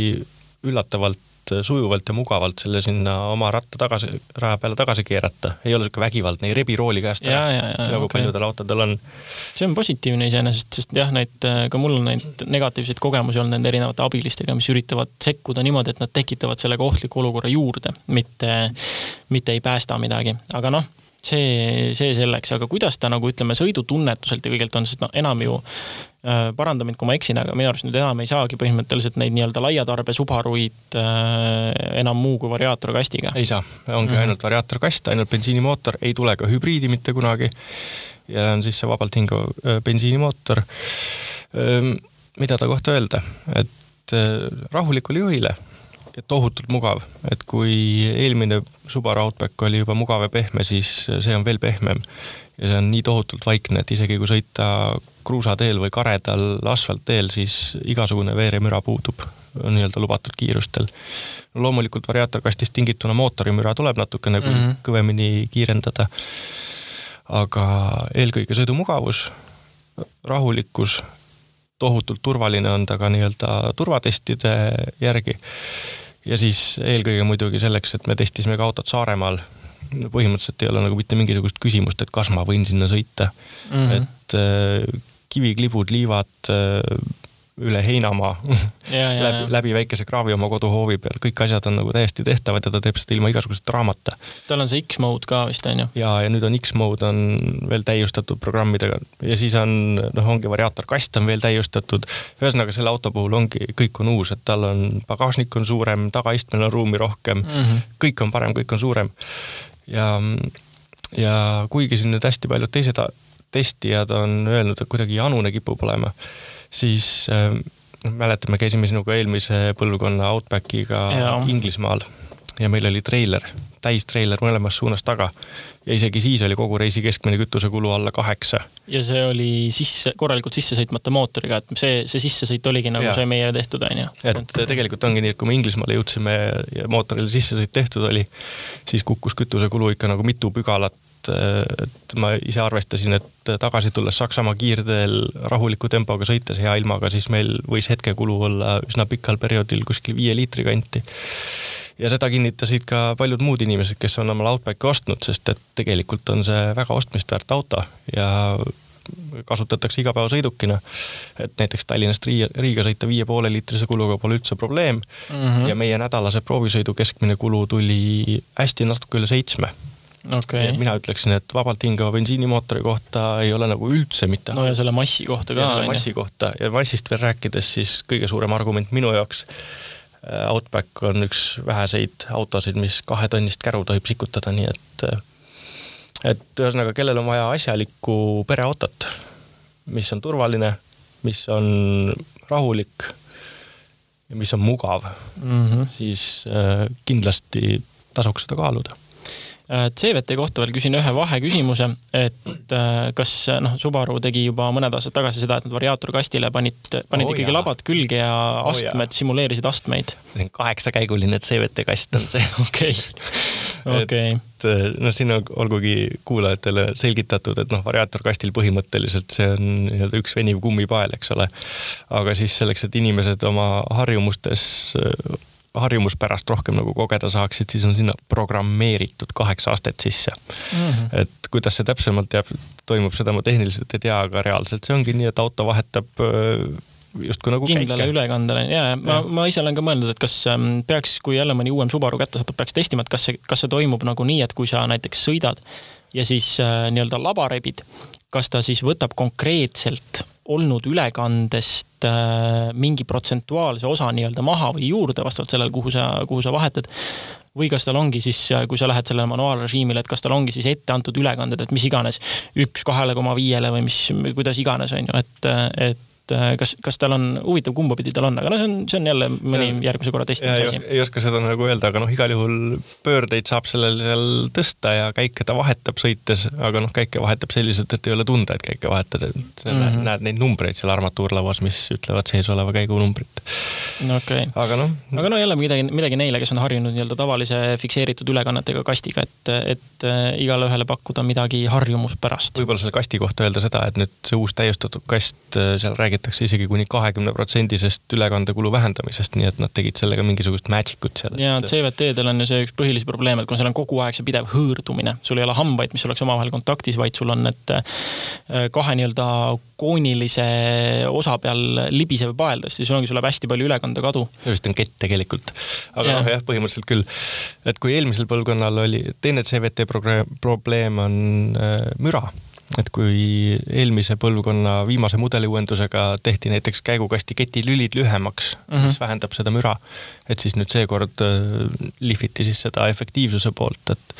üllatavalt sujuvalt ja mugavalt selle sinna oma ratta tagasi, raja peale tagasi keerata. ei ole sihuke vägivaldne, ei rebi rooli käest ära, nagu okay. paljudel autodel on. see on positiivne iseenesest, sest jah, neid, äh, ka mul on neid negatiivseid kogemusi olnud nende erinevate abilistega, mis üritavad sekkuda niimoodi, et nad tekitavad sellega ohtliku olukorra juurde, mitte, mitte ei päästa midagi, aga noh see, see selleks, aga kuidas ta nagu ütleme, sõidutunnetuselt ja kõigelt on, sest noh, enam ju äh,, paranda mind, kui ma eksin, aga minu arust nüüd enam ei saagi põhimõtteliselt neid nii-öelda laia tarbe Subaruid äh, enam muu kui variaatorkastiga. ei saa, ongi mm -hmm. ainult variaatorkast, ainult bensiinimootor, ei tule ka hübriidi mitte kunagi. ja on siis see vabalt hingav äh, bensiinimootor ähm,. mida ta kohta öelda, et äh, rahulikule juhile tohutult mugav, et kui eelmine Subaru Outback oli juba mugav ja pehme, siis see on veel pehmem. ja see on nii tohutult vaikne, et isegi kui sõita kruusateel või karedal asfaltteel, siis igasugune veeremüra puudub nii-öelda lubatud kiirustel. loomulikult variaatorkastist tingituna mootorimüra tuleb natukene mm -hmm. kõvemini kiirendada. aga eelkõige sõidumugavus, rahulikkus, tohutult turvaline on ta ka nii-öelda turvatestide järgi. Ja siis eelkõige muidugi selleks, et me testisime ka autot Saaremaal põhimõtteliselt ei ole nagu mitte mingisugust küsimust, et kas ma võin sinna sõita mm. -hmm. et äh, kiviklibud, liivad äh,, üle heinamaa läbi, läbi väikese kraavi oma koduhoovi peal, kõik asjad on nagu täiesti tehtavad ja ta teeb seda ilma igasuguse draamata. tal on see X-mode ka vist on ju? ja, ja nüüd on X-mode on veel täiustatud programmidega ja siis on, noh, ongi variaatorkast on veel täiustatud. ühesõnaga selle auto puhul ongi, kõik on uus, et tal on, pagasnik on suurem, tagaistmel on ruumi rohkem mm, -hmm. kõik on parem, kõik on suurem. ja, ja kuigi siin nüüd hästi paljud teised testijad on öelnud, et kuidagi janune kipub olema siis noh, mäletame, käisime sinuga eelmise põlvkonna Outbackiga. Inglismaal ja meil oli treiler, täistreiler mõlemas suunas taga. ja isegi siis oli kogu reisi keskmine kütusekulu alla kaheksa. ja see oli sisse, korralikult sisse sõitmata mootoriga, et see, see sissesõit oligi nagu ja. see meie tehtud, on ju. et tegelikult ongi nii, et kui me Inglismaale jõudsime ja mootorile sissesõit tehtud oli, siis kukkus kütusekulu ikka nagu mitu pügalat et ma ise arvestasin, et tagasi tulles Saksamaa kiirteel rahuliku tempoga sõites hea ilmaga, siis meil võis hetkekulu olla üsna pikal perioodil kuskil viie liitri kanti. ja seda kinnitasid ka paljud muud inimesed, kes on omale Outbacki ostnud, sest et tegelikult on see väga ostmist väärt auto ja kasutatakse igapäevasõidukina. et näiteks Tallinnast Riia, Riiga sõita viie poole liitrise kuluga pole üldse probleem mm. -hmm. ja meie nädalase proovisõidu keskmine kulu tuli hästi natuke üle seitsme okay.. mina ütleksin, et vabalt hingava bensiinimootori kohta ei ole nagu üldse mitte. no ja selle massi kohta ka. massi kohta ja massist veel rääkides, siis kõige suurem argument minu jaoks. Äh, Outback on üks väheseid autosid, mis kahetonnist käru tohib sikutada, nii et, äh, et ühesõnaga, kellel on vaja asjalikku pereautot, mis on turvaline, mis on rahulik ja mis on mugav mm, -hmm. siis äh, kindlasti tasuks seda kaaluda CVT kohta veel küsin ühe vaheküsimuse, et äh, kas noh, Subaru tegi juba mõned aastad tagasi seda, et nad variaatorkastile panid, panid oh, ikkagi jah. labad külge ja oh, astmed oh, simuleerisid astmeid. kaheksakäiguline CVT kast on see. okei, okei. et äh, noh, siin on olgugi kuulajatele selgitatud, et noh, variaatorkastil põhimõtteliselt see on nii-öelda üks veniv kummipael, eks ole. aga siis selleks, et inimesed oma harjumustes harjumuspärast rohkem nagu kogeda saaksid, siis on sinna programmeeritud kaheksa astet sisse mm. -hmm. et kuidas see täpsemalt jääb, toimub, seda ma tehniliselt ei tea, aga reaalselt see ongi nii, et auto vahetab justkui nagu kindlale käike. ülekandele ja, ja ma, ma ise olen ka mõelnud, et kas ähm, peaks, kui jälle mõni uuem Subaru kätte satub, peaks testima, et kas see, kas see toimub nagu nii, et kui sa näiteks sõidad ja siis äh, nii-öelda laba rebid, kas ta siis võtab konkreetselt olnud ülekandest äh, mingi protsentuaalse osa nii-öelda maha või juurde, vastavalt sellele, kuhu sa, kuhu sa vahetad. või kas tal ongi siis, kui sa lähed sellele manuaalrežiimile, et kas tal ongi siis ette antud ülekanded, et mis iganes, üks kahele koma viiele või mis, kuidas iganes, on ju, et, et et äh, kas, kas tal on, huvitav, kumba pidi tal on, aga no see on, see on jälle mõni on, järgmise korra testimise asi. ei oska seda nagu öelda, aga noh, igal juhul pöördeid saab sellel seal tõsta ja käike ta vahetab sõites, aga noh, käike vahetab selliselt, et ei ole tunda, et käike vahetad, et mm -hmm. näed neid numbreid seal armatuurlauas, mis ütlevad sees oleva käigu numbrit. no okei okay.. aga noh. aga no jälle midagi, midagi neile, kes on harjunud nii-öelda tavalise fikseeritud ülekannetega kastiga, et, et äh, igale ühele pakkuda midagi harjumuspärast. võib-olla selle kasti kohta öelda seda, et nüüd see uus täiustatud kast, äh, seal räägitakse räägitakse isegi kuni kahekümne protsendisest ülekandekulu vähendamisest, nii et nad tegid sellega mingisugust magic ut seal. ja CVT-del on ju see üks põhilisi probleeme, et kuna seal on kogu aeg see pidev hõõrdumine, sul ei ole hambaid, mis oleks omavahel kontaktis, vaid sul on need äh, kahe nii-öelda koonilise osa peal libisev paeldes, siis ongi, sul läheb hästi palju ülekandekadu. see vist on kett tegelikult. aga ja. noh, jah, põhimõtteliselt küll. et kui eelmisel põlvkonnal oli, teine CVT probleem on äh, müra et kui eelmise põlvkonna viimase mudeliuuendusega tehti näiteks käigukasti ketilülid lühemaks mm, -hmm. mis vähendab seda müra, et siis nüüd seekord äh, lihviti siis seda efektiivsuse poolt, et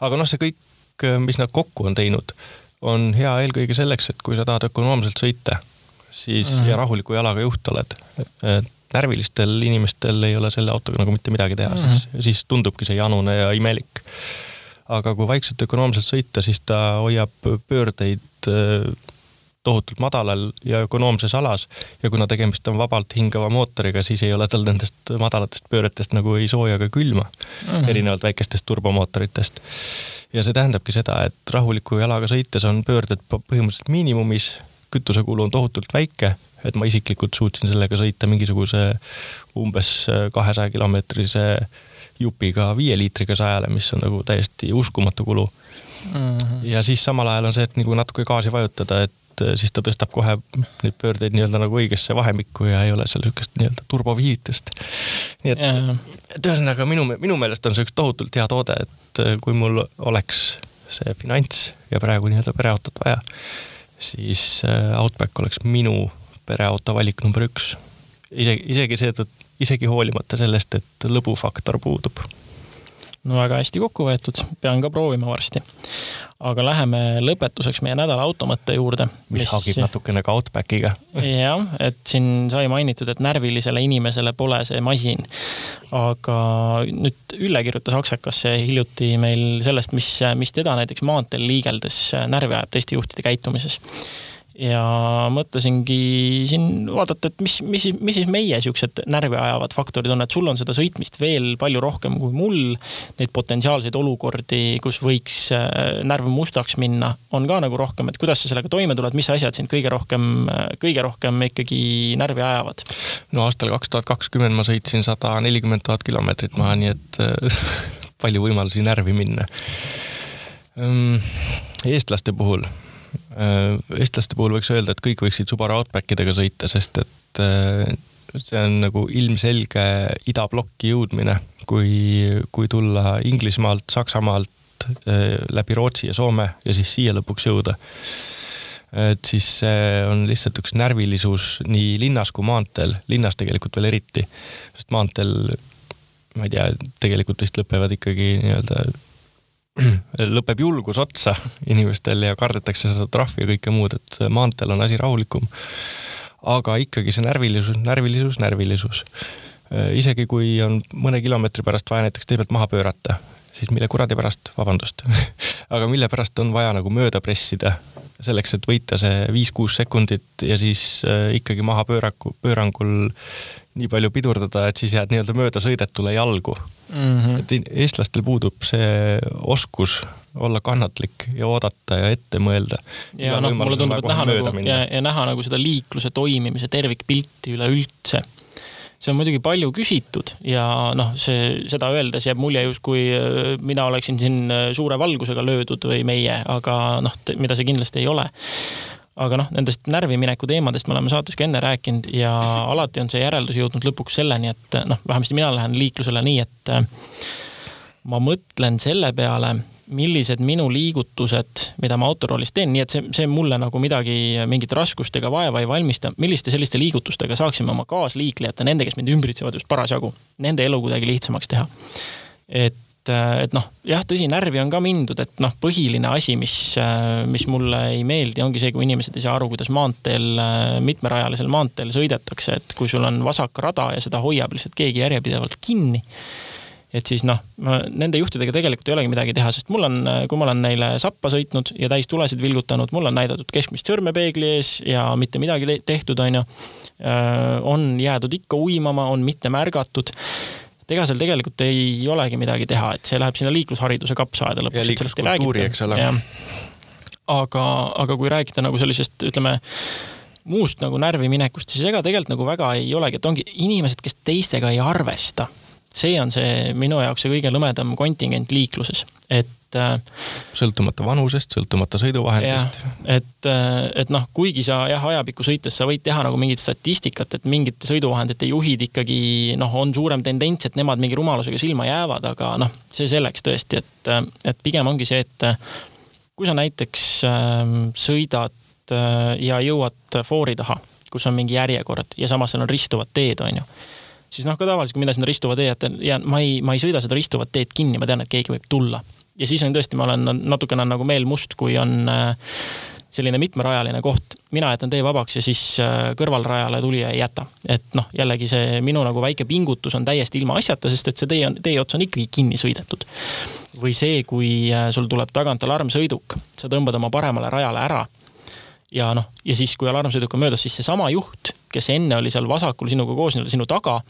aga noh, see kõik, äh, mis nad kokku on teinud, on hea eelkõige selleks, et kui sa tahad ökonoomselt sõita, siis mm -hmm. ja rahuliku jalaga juht oled, et närvilistel inimestel ei ole selle autoga nagu mitte midagi teha mm, -hmm. siis, siis tundubki see janune ja imelik. Aga kui vaikselt ökonoomselt sõita, siis ta hoiab pöördeid äh, tohutult madalal ja ökonoomses alas ja kuna tegemist on vabalt hingava mootoriga, siis ei ole tal nendest madalatest pööretest nagu ei sooja ega külma mm, -hmm. erinevalt väikestest turbomootoritest. ja see tähendabki seda, et rahuliku jalaga sõites on pöörded põhimõtteliselt miinimumis, kütusekulu on tohutult väike, et ma isiklikult suutsin sellega sõita mingisuguse umbes kahesaja kilomeetrise jupiga viie liitriga sajale, mis on nagu täiesti uskumatu kulu mm. -hmm. ja siis samal ajal on see, et nagu natuke gaasi vajutada, et äh, siis ta tõstab kohe neid pöördeid nii-öelda nagu õigesse vahemikku ja ei ole seal niisugust nii-öelda turboviivitust. nii et, et ühesõnaga minu, minu meelest on see üks tohutult hea toode, et äh, kui mul oleks see finants ja praegu nii-öelda pereautot vaja, siis äh, Outback oleks minu pereauto valik number üks. isegi, isegi seetõttu, isegi hoolimata sellest, et lõbufaktor puudub no väga hästi kokku võetud, pean ka proovima varsti aga läheme lõpetuseks meie nädala automõtte juurde. mis, hagib natukene ka Outbackiga. jah, et siin sai mainitud, et närvilisele inimesele pole see masin. aga nüüd Ülle kirjutas Aksakasse hiljuti meil sellest, mis, mis teda näiteks maanteel liigeldes närvi ajab teiste juhtide käitumises ja mõtlesingi siin vaadata, et mis, mis, mis siis meie siuksed närvi ajavad faktorid on, et sul on seda sõitmist veel palju rohkem kui mul. Neid potentsiaalseid olukordi, kus võiks äh, närv mustaks minna, on ka nagu rohkem, et kuidas sa sellega toime tuled, mis asjad sind kõige rohkem, kõige rohkem ikkagi närvi ajavad? no aastal kaks tuhat kakskümmend ma sõitsin sada nelikümmend tuhat kilomeetrit maha, nii et äh, palju võimalusi närvi minna. eestlaste puhul Äh, eestlaste puhul võiks öelda, et kõik võiksid Subaru Outback idega sõita, sest et äh, see on nagu ilmselge idablokki jõudmine, kui, kui tulla Inglismaalt, Saksamaalt äh, läbi Rootsi ja Soome ja siis siia lõpuks jõuda. et siis see on lihtsalt üks närvilisus nii linnas kui maanteel, linnas tegelikult veel eriti, sest maanteel ma ei tea, tegelikult vist lõpevad ikkagi nii-öelda lõpeb julgus otsa inimestel ja kardetakse seda trahvi ja kõike muud, et maanteel on asi rahulikum. aga ikkagi see närvilisus, närvilisus, närvilisus. Äh, isegi kui on mõne kilomeetri pärast vaja näiteks tee pealt maha pöörata, siis mille kuradi pärast, vabandust aga mille pärast on vaja nagu mööda pressida, selleks, et võita see viis-kuus sekundit ja siis äh, ikkagi maha pööraku, pöörangul nii palju pidurdada, et siis jääd nii-öelda möödasõidetule jalgu mm. -hmm. et eestlastel puudub see oskus olla kannatlik ja oodata ja ette mõelda. ja noh, mulle tundub, et näha nagu ja, ja näha nagu seda liikluse toimimise tervikpilti üleüldse see on muidugi palju küsitud ja noh, see, seda öeldes jääb mulje justkui äh, mina oleksin siin äh, suure valgusega löödud või meie, aga noh, mida see kindlasti ei ole. Aga noh, nendest närvimineku teemadest me oleme saates ka enne rääkinud ja alati on see järeldus jõudnud lõpuks selleni, et noh, vähemasti mina lähen liiklusele nii, et äh, ma mõtlen selle peale, millised minu liigutused, mida ma autoroolis teen, nii et see, see mulle nagu midagi, mingit raskust ega vaeva ei valmista. milliste selliste liigutustega saaksime oma kaasliiklejate, nende, kes mind ümbritsevad just parasjagu, nende elu kuidagi lihtsamaks teha. et et, noh, jah, tõsi, närvi on ka mindud, et noh, põhiline asi, mis, mis mulle ei meeldi, ongi see, kui inimesed ei saa aru, kuidas maanteel, mitmerajalisel maanteel sõidetakse, et kui sul on vasak rada ja seda hoiab lihtsalt keegi järjepidevalt kinni et siis noh, nende juhtidega tegelikult ei olegi midagi teha, sest mul on, kui ma olen neile sappa sõitnud ja täistulesid vilgutanud, mul on näidatud keskmist sõrme peegli ees ja mitte midagi tehtud, onju. on jäädud ikka uimama, on mitte märgatud et ega seal tegelikult ei olegi midagi teha, et see läheb sinna liiklushariduse kapsaaeda lõpuks. ja liikluskultuuri, eks ole. aga, aga kui rääkida nagu sellisest, ütleme muust nagu närvi minekust, siis ega tegelikult nagu väga ei olegi, et ongi inimesed, kes teistega ei arvesta. See on see minu jaoks see kõige lõmedam kontingent liikluses, et et. sõltumata vanusest, sõltumata sõiduvahendist. et, et noh, kuigi sa jah, ajapikku sõites sa võid teha nagu mingit statistikat, et mingite sõiduvahendite juhid ikkagi noh, on suurem tendents, et nemad mingi rumalusega silma jäävad, aga noh, see selleks tõesti, et, et pigem ongi see, et kui sa näiteks äh, sõidad äh, ja jõuad foori taha, kus on mingi järjekord ja samas seal on ristuvad teed, on ju siis noh, ka tavaliselt, kui mina sinna ristuva tee jätan ja ma ei, ma ei sõida seda ristuvat teed kinni, ma tean, et keegi võib tulla ja siis on tõesti, ma olen natukene nagu meel must, kui on äh, selline mitmerajaline koht, mina jätan tee vabaks ja siis äh, kõrvalrajale tulija ei jäta. et noh, jällegi see minu nagu väike pingutus on täiesti ilma asjata, sest et see tee on, tee ots on ikkagi kinni sõidetud. või see, kui äh, sul tuleb tagant alarmsõiduk, sa tõmbad oma paremale rajale ära ja noh, ja siis, kui alarmsõiduk on möödas, siis seesama juht, kes enne oli seal vasakul sinuga koos nii-öelda sinu taga,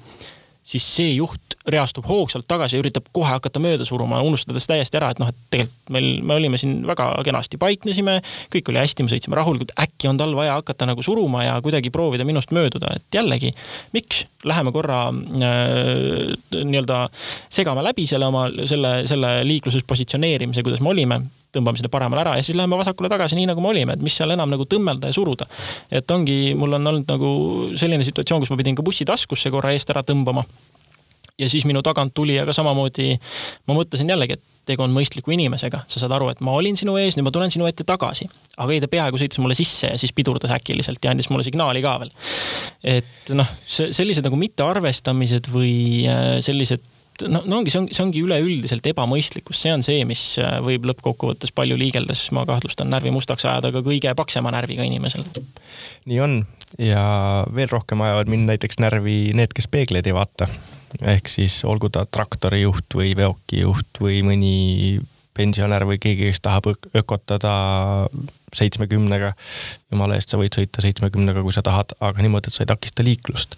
siis see juht reastub hoogsalt tagasi ja üritab kohe hakata mööda suruma, unustades täiesti ära, et noh, et tegelikult meil, me olime siin väga kenasti paiknesime, kõik oli hästi, me sõitsime rahulikult, äkki on tal vaja hakata nagu suruma ja kuidagi proovida minust mööduda, et jällegi, miks, läheme korra äh, nii-öelda segame läbi selle oma, selle, selle liikluses positsioneerimise, kuidas me olime tõmbame sinna paremale ära ja siis läheme vasakule tagasi, nii nagu me olime, et mis seal enam nagu tõmmelda ja suruda. et ongi, mul on olnud nagu selline situatsioon, kus ma pidin ka bussi taskusse korra eest ära tõmbama ja siis minu tagant tuli, aga samamoodi ma mõtlesin jällegi, et tegu on mõistliku inimesega, sa saad aru, et ma olin sinu ees, nüüd ma tulen sinu ette tagasi. aga ei, ta peaaegu sõitis mulle sisse ja siis pidurdas äkiliselt ja andis mulle signaali ka veel. et noh, see sellised nagu mittearvestamised või äh, sellised no, no ongi, see ongi, see ongi üleüldiselt ebamõistlikkus, see on see, mis äh, võib lõppkokkuvõttes palju liigeldes, ma kahtlustan, närvi mustaks ajada ka kõige paksema närviga inimesel. nii on. Ja veel rohkem ajavad mind näiteks närvi need, kes peegleid ei vaata. Ehk siis olgu ta traktorijuht või veokijuht või mõni pensionär või keegi, kes tahab ökotada seitsmekümnega. jumala eest, sa võid sõita seitsmekümnega, kui sa tahad, aga niimoodi, et sa ei takista liiklust.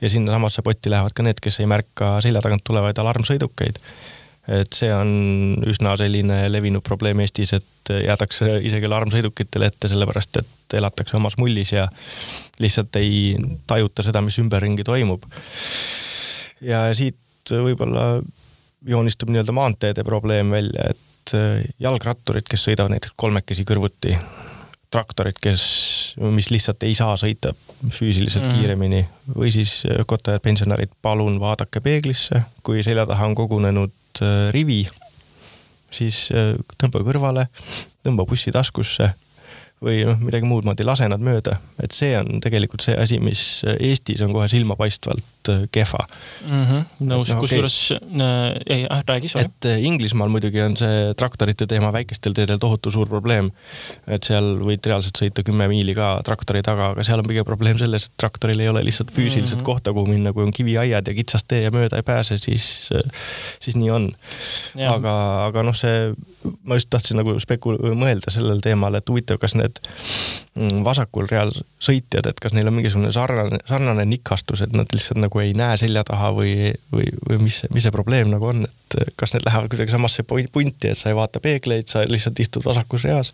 ja sinnasamasse potti lähevad ka need, kes ei märka selja tagant tulevaid alarmsõidukeid. et see on üsna selline levinud probleem Eestis, et jäädakse isegi alarmsõidukitele ette, sellepärast et elatakse omas mullis ja lihtsalt ei tajuta seda, mis ümberringi toimub ja siit võib-olla joonistub nii-öelda maanteede probleem välja, et äh, jalgratturid, kes sõidavad näiteks kolmekesi kõrvuti, traktorid, kes, mis lihtsalt ei saa sõita füüsiliselt mm. kiiremini või siis ökotajad, pensionärid, palun vaadake peeglisse, kui selja taha on kogunenud äh, rivi, siis äh, tõmba kõrvale, tõmba bussi taskusse või noh, midagi muud moodi, lase nad mööda, et see on tegelikult see asi, mis Eestis on kohe silmapaistvalt äh, kehva mm. -hmm, nõus no,, kusjuures okay., äh, ei äh,, räägi, sorry. et äh, Inglismaal muidugi on see traktorite teema väikestel teedel tohutu suur probleem. et seal võid reaalselt sõita kümme miili ka traktori taga, aga seal on pigem probleem selles, et traktoril ei ole lihtsalt füüsiliselt mm -hmm. kohta, kuhu minna, kui on kiviaiad ja kitsas tee ja mööda ei pääse, siis, siis nii on. aga, aga noh, see, ma just tahtsin nagu spekul-, mõelda sellel teemal, et huvitav, kas need need mm, vasakul real sõitjad, et kas neil on mingisugune sarnane, sarnane nikastus, et nad lihtsalt nagu ei näe selja taha või, või, või mis, mis see probleem nagu on, et kas need lähevad kuidagi samasse punti, et sa ei vaata peegleid, sa lihtsalt istud vasakus reas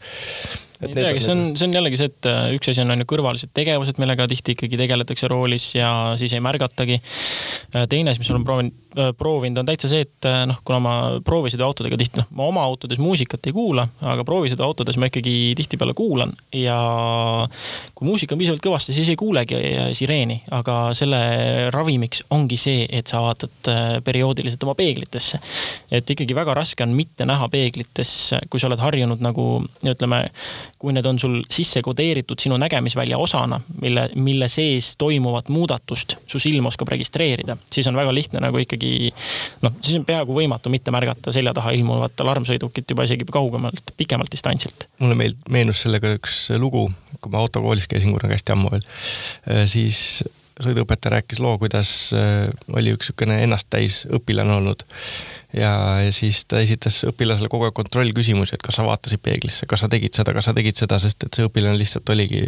ei teagi, see on, see on jällegi see, et äh, üks asi on on ju kõrvalised tegevused, millega tihti ikkagi tegeletakse roolis ja siis ei märgatagi. Äh, teine asi, mis ma olen proovinud, äh, proovinud, on täitsa see, et noh, kuna ma proovisõiduautodega tihti, noh, ma oma autodes muusikat ei kuula, aga proovisõiduautodes ma ikkagi tihtipeale kuulan ja kui muusika on piisavalt kõvasti, siis ei kuulegi sireeni, aga selle ravimiks ongi see, et sa vaatad perioodiliselt oma peeglitesse. Et ikkagi väga raske on mitte näha peeglites, kui sa oled harjunud nagu ütleme kui need on sul sisse kodeeritud sinu nägemisvälja osana, mille, mille sees toimuvat muudatust su silm oskab registreerida, siis on väga lihtne nagu ikkagi noh, siis on peaaegu võimatu mitte märgata selja taha ilmuvat alarmsõidukit juba isegi kaugemalt, pikemalt distantsilt. mulle meeld-, meenus sellega üks lugu, kui ma autokoolis käisin kunagi hästi ammu veel, äh, siis sõiduõpetaja rääkis loo, kuidas äh, oli üks niisugune ennasttäis õpilane olnud ja, ja siis ta esitas õpilasele kogu aeg kontrollküsimusi, et kas sa vaatasid peeglisse, kas sa tegid seda, kas sa tegid seda, sest et see õpilane lihtsalt oligi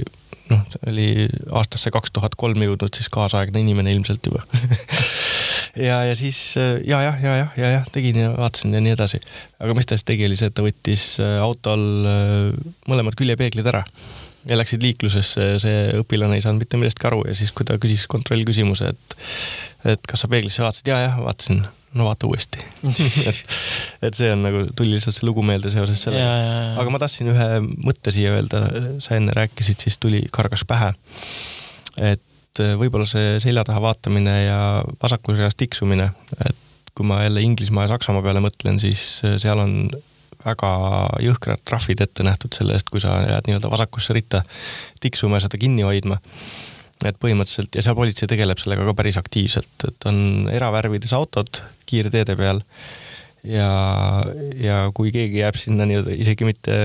noh, oli aastasse kaks tuhat kolm jõudnud siis kaasaegne inimene ilmselt juba ja, ja siis ja, jah, ja, jah, ja, jah, tegin ja vaatasin ja nii edasi. aga mis ta siis tegi, oli see, et ta võttis äh, autol äh, mõlemad küljepeeglid ära ja läksid liiklusesse, see õpilane ei saanud mitte millestki aru ja siis, kui ta küsis kontrollküsimuse, et et kas sa peeglisse vaatasid ja,, jah-jah, vaatasin no vaata uuesti. Et, et see on nagu, tuli lihtsalt see lugu meelde seoses sellega. aga ma tahtsin ühe mõtte siia öelda, sa enne rääkisid, siis tuli, kargas pähe. et äh, võib-olla see selja taha vaatamine ja vasakus reas tiksumine, et kui ma jälle Inglismaa ja Saksamaa peale mõtlen, siis äh, seal on väga jõhkrad trahvid ette nähtud selle eest, kui sa jääd nii-öelda vasakusse ritta tiksuma ja seda kinni hoidma et põhimõtteliselt ja seal politsei tegeleb sellega ka päris aktiivselt, et on eravärvides autod kiirteede peal. ja, ja kui keegi jääb sinna nii-öelda isegi mitte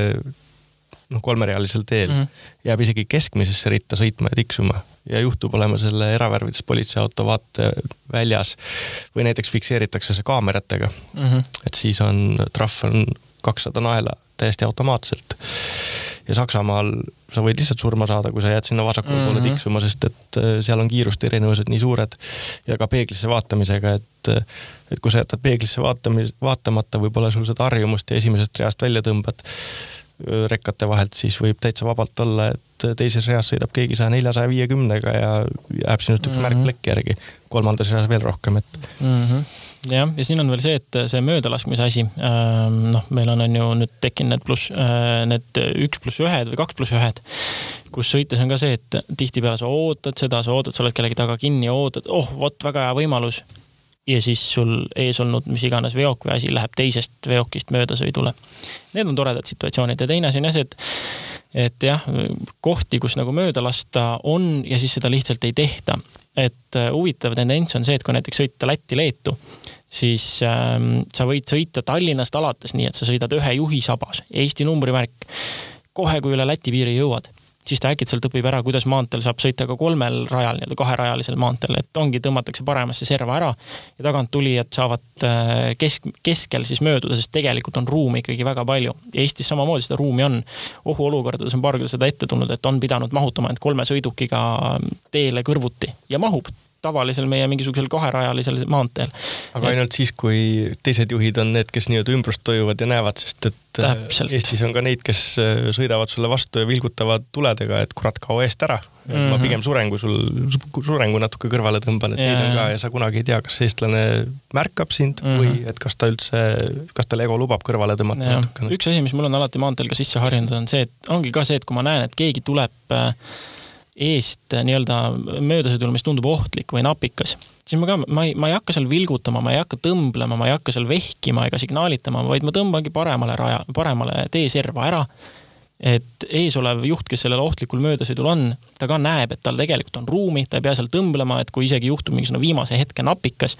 noh, kolmerealisel teel mm, jääb isegi keskmisesse ritta sõitma ja tiksuma ja juhtub olema selle eravärvides politseiauto vaateväljas või näiteks fikseeritakse see kaameratega mm. -hmm. et siis on, trahv on kakssada naela täiesti automaatselt. Ja Saksamaal sa võid lihtsalt surma saada, kui sa jääd sinna vasakule mm -hmm. poole tiksuma, sest et äh, seal on kiiruste erinevused nii suured ja ka peeglisse vaatamisega, et äh, et kui sa jätad peeglisse vaatamis, vaatamata, võib-olla sul seda harjumust ja esimesest reast välja tõmbad rekkate vahelt, siis võib täitsa vabalt olla, et teises reas sõidab keegi saja nelja, saja viiekümnega ja jääb sinust üks mm -hmm. märk plekki järgi. kolmandas reas veel rohkem, et mm. -hmm jah, ja siin on veel see, et see möödalaskmise asi, ähm, noh, meil on, on ju nüüd tekkinud need pluss, äh, need üks pluss ühed või kaks pluss ühed, kus sõites on ka see, et tihtipeale sa ootad seda, sa ootad, sa oled kellegi taga kinni, ootad, oh, vot väga hea võimalus ja siis sul ees olnud mis iganes veok või asi läheb teisest veokist möödasõidule. Need on toredad situatsioonid ja teine asi on jah see, et et jah, kohti, kus nagu mööda lasta on ja siis seda lihtsalt ei tehta. et äh, huvitav tendents on see, et kui näiteks sõita Lätti-Leetu, siis ähm, sa võid sõita Tallinnast alates nii, et sa sõidad ühe juhi sabas, Eesti numbrimärk. kohe, kui üle Läti piiri jõuad siis ta äkitselt õpib ära, kuidas maanteel saab sõita ka kolmel rajal, nii-öelda kaherajalisel maanteel, et ongi, tõmmatakse paremasse serva ära ja tagant tulijad saavad äh, kesk, keskel siis mööduda, sest tegelikult on ruumi ikkagi väga palju. Eestis samamoodi seda ruumi on. ohuolukordades on paar korda seda ette tulnud, et on pidanud mahutama end kolme sõidukiga teele kõrvuti ja mahub tavalisel meie mingisugusel kaherajalisel maanteel. aga et... ainult siis, kui teised juhid on need, kes nii-öelda ümbrust toimuvad ja näevad, sest et äh, Täpselt. Eestis on ka neid, kes äh, sõidavad sulle vastu ja vilgutavad tuledega, et kurat, kao eest ära mm. -hmm. ma mhm. pigem suren, kui sul, suren, kui natuke kõrvale tõmban, et ja, neid on ka ja sa kunagi ei tea, kas eestlane märkab sind mm -hmm. või et kas ta üldse, kas tal ego lubab kõrvale tõmmata ja. natukene. üks asi, mis mul on alati maanteel ka sisse harjunud, on see, et ongi ka see, et kui ma näen, et keegi tuleb äh, eest nii-öelda möödasõidul, mis tundub ohtlik või napikas, siis ma ka, ma ei, ma ei hakka seal vilgutama, ma ei hakka tõmblema, ma ei hakka seal vehkima ega signaalitama, vaid ma tõmbangi paremale raja, paremale teeserva ära et eesolev juht, kes sellel ohtlikul möödasõidul on, ta ka näeb, et tal tegelikult on ruumi, ta ei pea seal tõmblema, et kui isegi juhtub mingisugune viimase hetke napikas,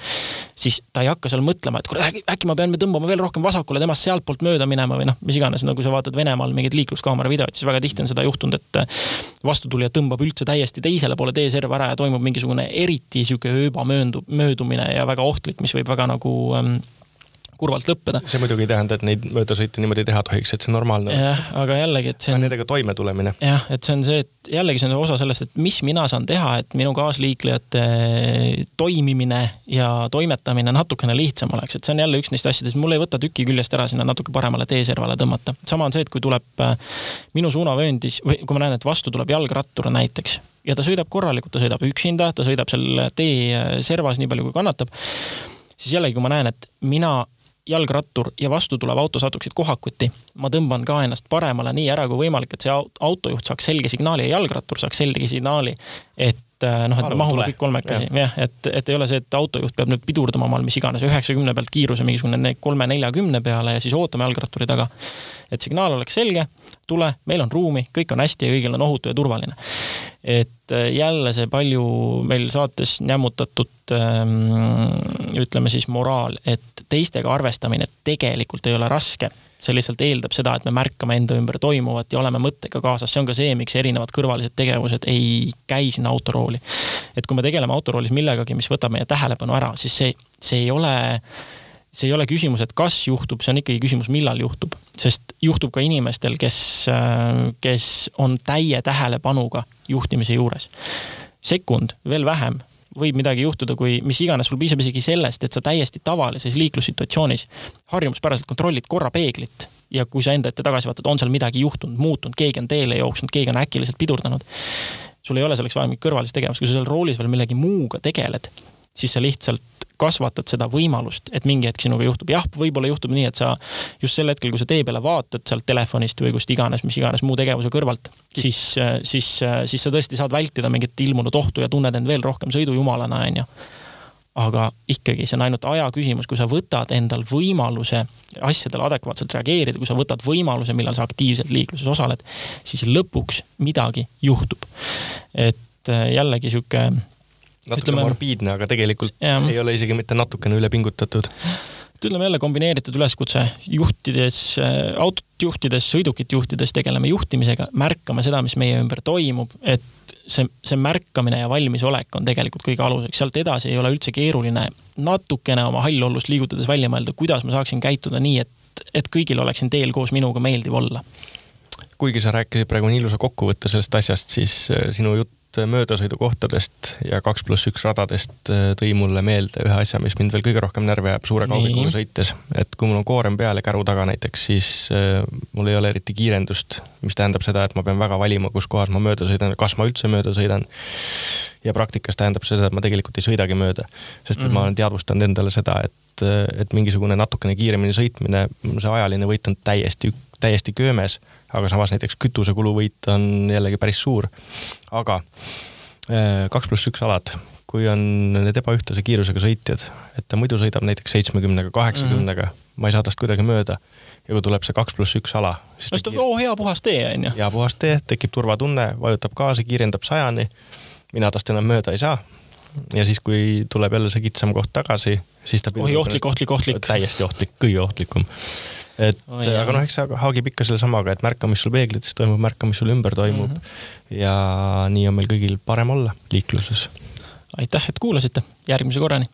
siis ta ei hakka seal mõtlema, et kuule, äkki ma pean tõmbama veel rohkem vasakule, temast sealtpoolt mööda minema või noh, mis iganes, no kui sa vaatad Venemaal mingeid liikluskaamera videoid, siis väga tihti on seda juhtunud, et vastutulija tõmbab üldse täiesti teisele poole teeserva ära ja toimub mingisugune eriti sihuke ööba mööndu, möödumine ja väga ohtlik, mis võib väga nagu ähm, kurvalt lõppeda. see muidugi ei tähenda, et neid möödasõite niimoodi teha tohiks, et see on normaalne. jah, aga jällegi, et see on. Nendega toimetulemine. jah, et see on see, et jällegi see on osa sellest, et mis mina saan teha, et minu kaasliiklejate toimimine ja toimetamine natukene lihtsam oleks, et see on jälle üks neist asjadest, mul ei võta tüki küljest ära sinna natuke paremale teeservale tõmmata. sama on see, et kui tuleb äh, minu suunavööndis või kui ma näen, et vastu tuleb jalgrattur näiteks ja ta sõidab korralikult, ta sõidab üksinda, ta sõidab seal tee servas nii palju, kui kannatab siis jällegi, kui ma näen, et mina jalgrattur ja vastu tulev auto satuksid kohakuti, ma tõmban ka ennast paremale nii ära kui võimalik, et see autojuht saaks selge signaali ja jalgrattur saaks selge signaali, et äh, noh, et me mahume kõik kolmekesi, jah, et, et ei ole see, et autojuht peab nüüd pidurdama omal mis iganes üheksakümne pealt kiiruse mingisugune kolme-neljakümne peale ja siis ootame jalgratturi taga. et signaal oleks selge, tule, meil on ruumi, kõik on hästi ja kõigil on ohutu ja turvaline. Et äh, jälle see palju meil saates nämmutatud ähm, ütleme siis moraal, et teistega arvestamine tegelikult ei ole raske see lihtsalt eeldab seda, et me märkame enda ümber toimuvat ja oleme mõttega kaasas, see on ka see, miks erinevad kõrvalised tegevused ei käi sinna autorooli. et kui me tegeleme autoroolis millegagi, mis võtab meie tähelepanu ära, siis see, see ei ole see ei ole küsimus, et kas juhtub, see on ikkagi küsimus, millal juhtub. sest juhtub ka inimestel, kes, kes on täie tähelepanuga juhtimise juures. sekund, veel vähem, võib midagi juhtuda, kui mis iganes, sul piisab isegi sellest, et sa täiesti tavalises liiklussituatsioonis harjumuspäraselt kontrollid korra peeglit ja kui sa enda ette tagasi vaatad, on seal midagi juhtunud, muutunud, keegi on teele jooksnud, keegi on äkiliselt pidurdanud. sul ei ole selleks vaja mingit kõrvalist tegevust, kui sa seal roolis veel millegi muuga tegeled, siis sa lihtsalt kasvatad seda võimalust, et mingi hetk sinuga juhtub. jah, võib-olla juhtub nii, et sa just sel hetkel, kui sa tee peale vaatad sealt telefonist või kust iganes, mis iganes muu tegevuse kõrvalt, siis, siis, siis sa tõesti saad vältida mingit ilmunud ohtu ja tunned end veel rohkem sõidujumalana, onju aga ikkagi see on ainult aja küsimus, kui sa võtad endal võimaluse asjadele adekvaatselt reageerida, kui sa võtad võimaluse, millal sa aktiivselt liikluses osaled, siis lõpuks midagi juhtub. et jällegi sihuke natuke ütleme, morbiidne, aga tegelikult ja. ei ole isegi mitte natukene üle pingutatud. Ütleme jälle kombineeritud üleskutse, juhtides, autot juhtides, sõidukit juhtides tegeleme juhtimisega, märkame seda, mis meie ümber toimub, et see, see märkamine ja valmisolek on tegelikult kõige aluseks, sealt edasi ei ole üldse keeruline natukene oma hallollust liigutades välja mõelda, kuidas ma saaksin käituda nii, et, et kõigil oleks siin teel koos minuga meeldiv olla. Kuigi sa rääkisid praegu nii ilusa kokkuvõtte sellest asjast, siis äh, sinu jutt möödasõidukohtadest ja kaks pluss üks radadest äh, tõi mulle meelde ühe asja, mis mind veel kõige rohkem närvi ajab suure kaubikuga sõites. et kui mul on koorem peal ja käru taga näiteks, siis äh, mul ei ole eriti kiirendust, mis tähendab seda, et ma pean väga valima, kus kohas ma mööda sõidan, kas ma üldse mööda sõidan. ja praktikas tähendab seda, et ma tegelikult ei sõidagi mööda, sest et mm ma olen teadvustanud endale seda, et, et mingisugune natukene kiiremini sõitmine, see ajaline võit on täiesti täiesti köömes, aga samas näiteks kütusekuluvõit on jällegi päris suur. aga äh, kaks pluss üks alad, kui on need ebaühtlase kiirusega sõitjad, et ta muidu sõidab näiteks seitsmekümnega, kaheksakümnega mm, -hmm. ma ei saa tast kuidagi mööda ja kui tuleb see kaks pluss üks ala. no siis ta, oo hea puhas tee on ju. hea puhas tee, tekib turvatunne, vajutab gaasi, kiirendab sajani. mina tast enam mööda ei saa. ja siis, kui tuleb jälle see kitsam koht tagasi, siis ta. oi ohtlik, ohtlik, ohtlik. täiesti ohtlik, kõige ohtlikum et oh, aga noh, eks see haagib ikka sellesamaga, et märka, mis sul peeglites toimub, märka, mis sul ümber toimub mm. -hmm. ja nii on meil kõigil parem olla liikluses. aitäh, et kuulasite, järgmise korrani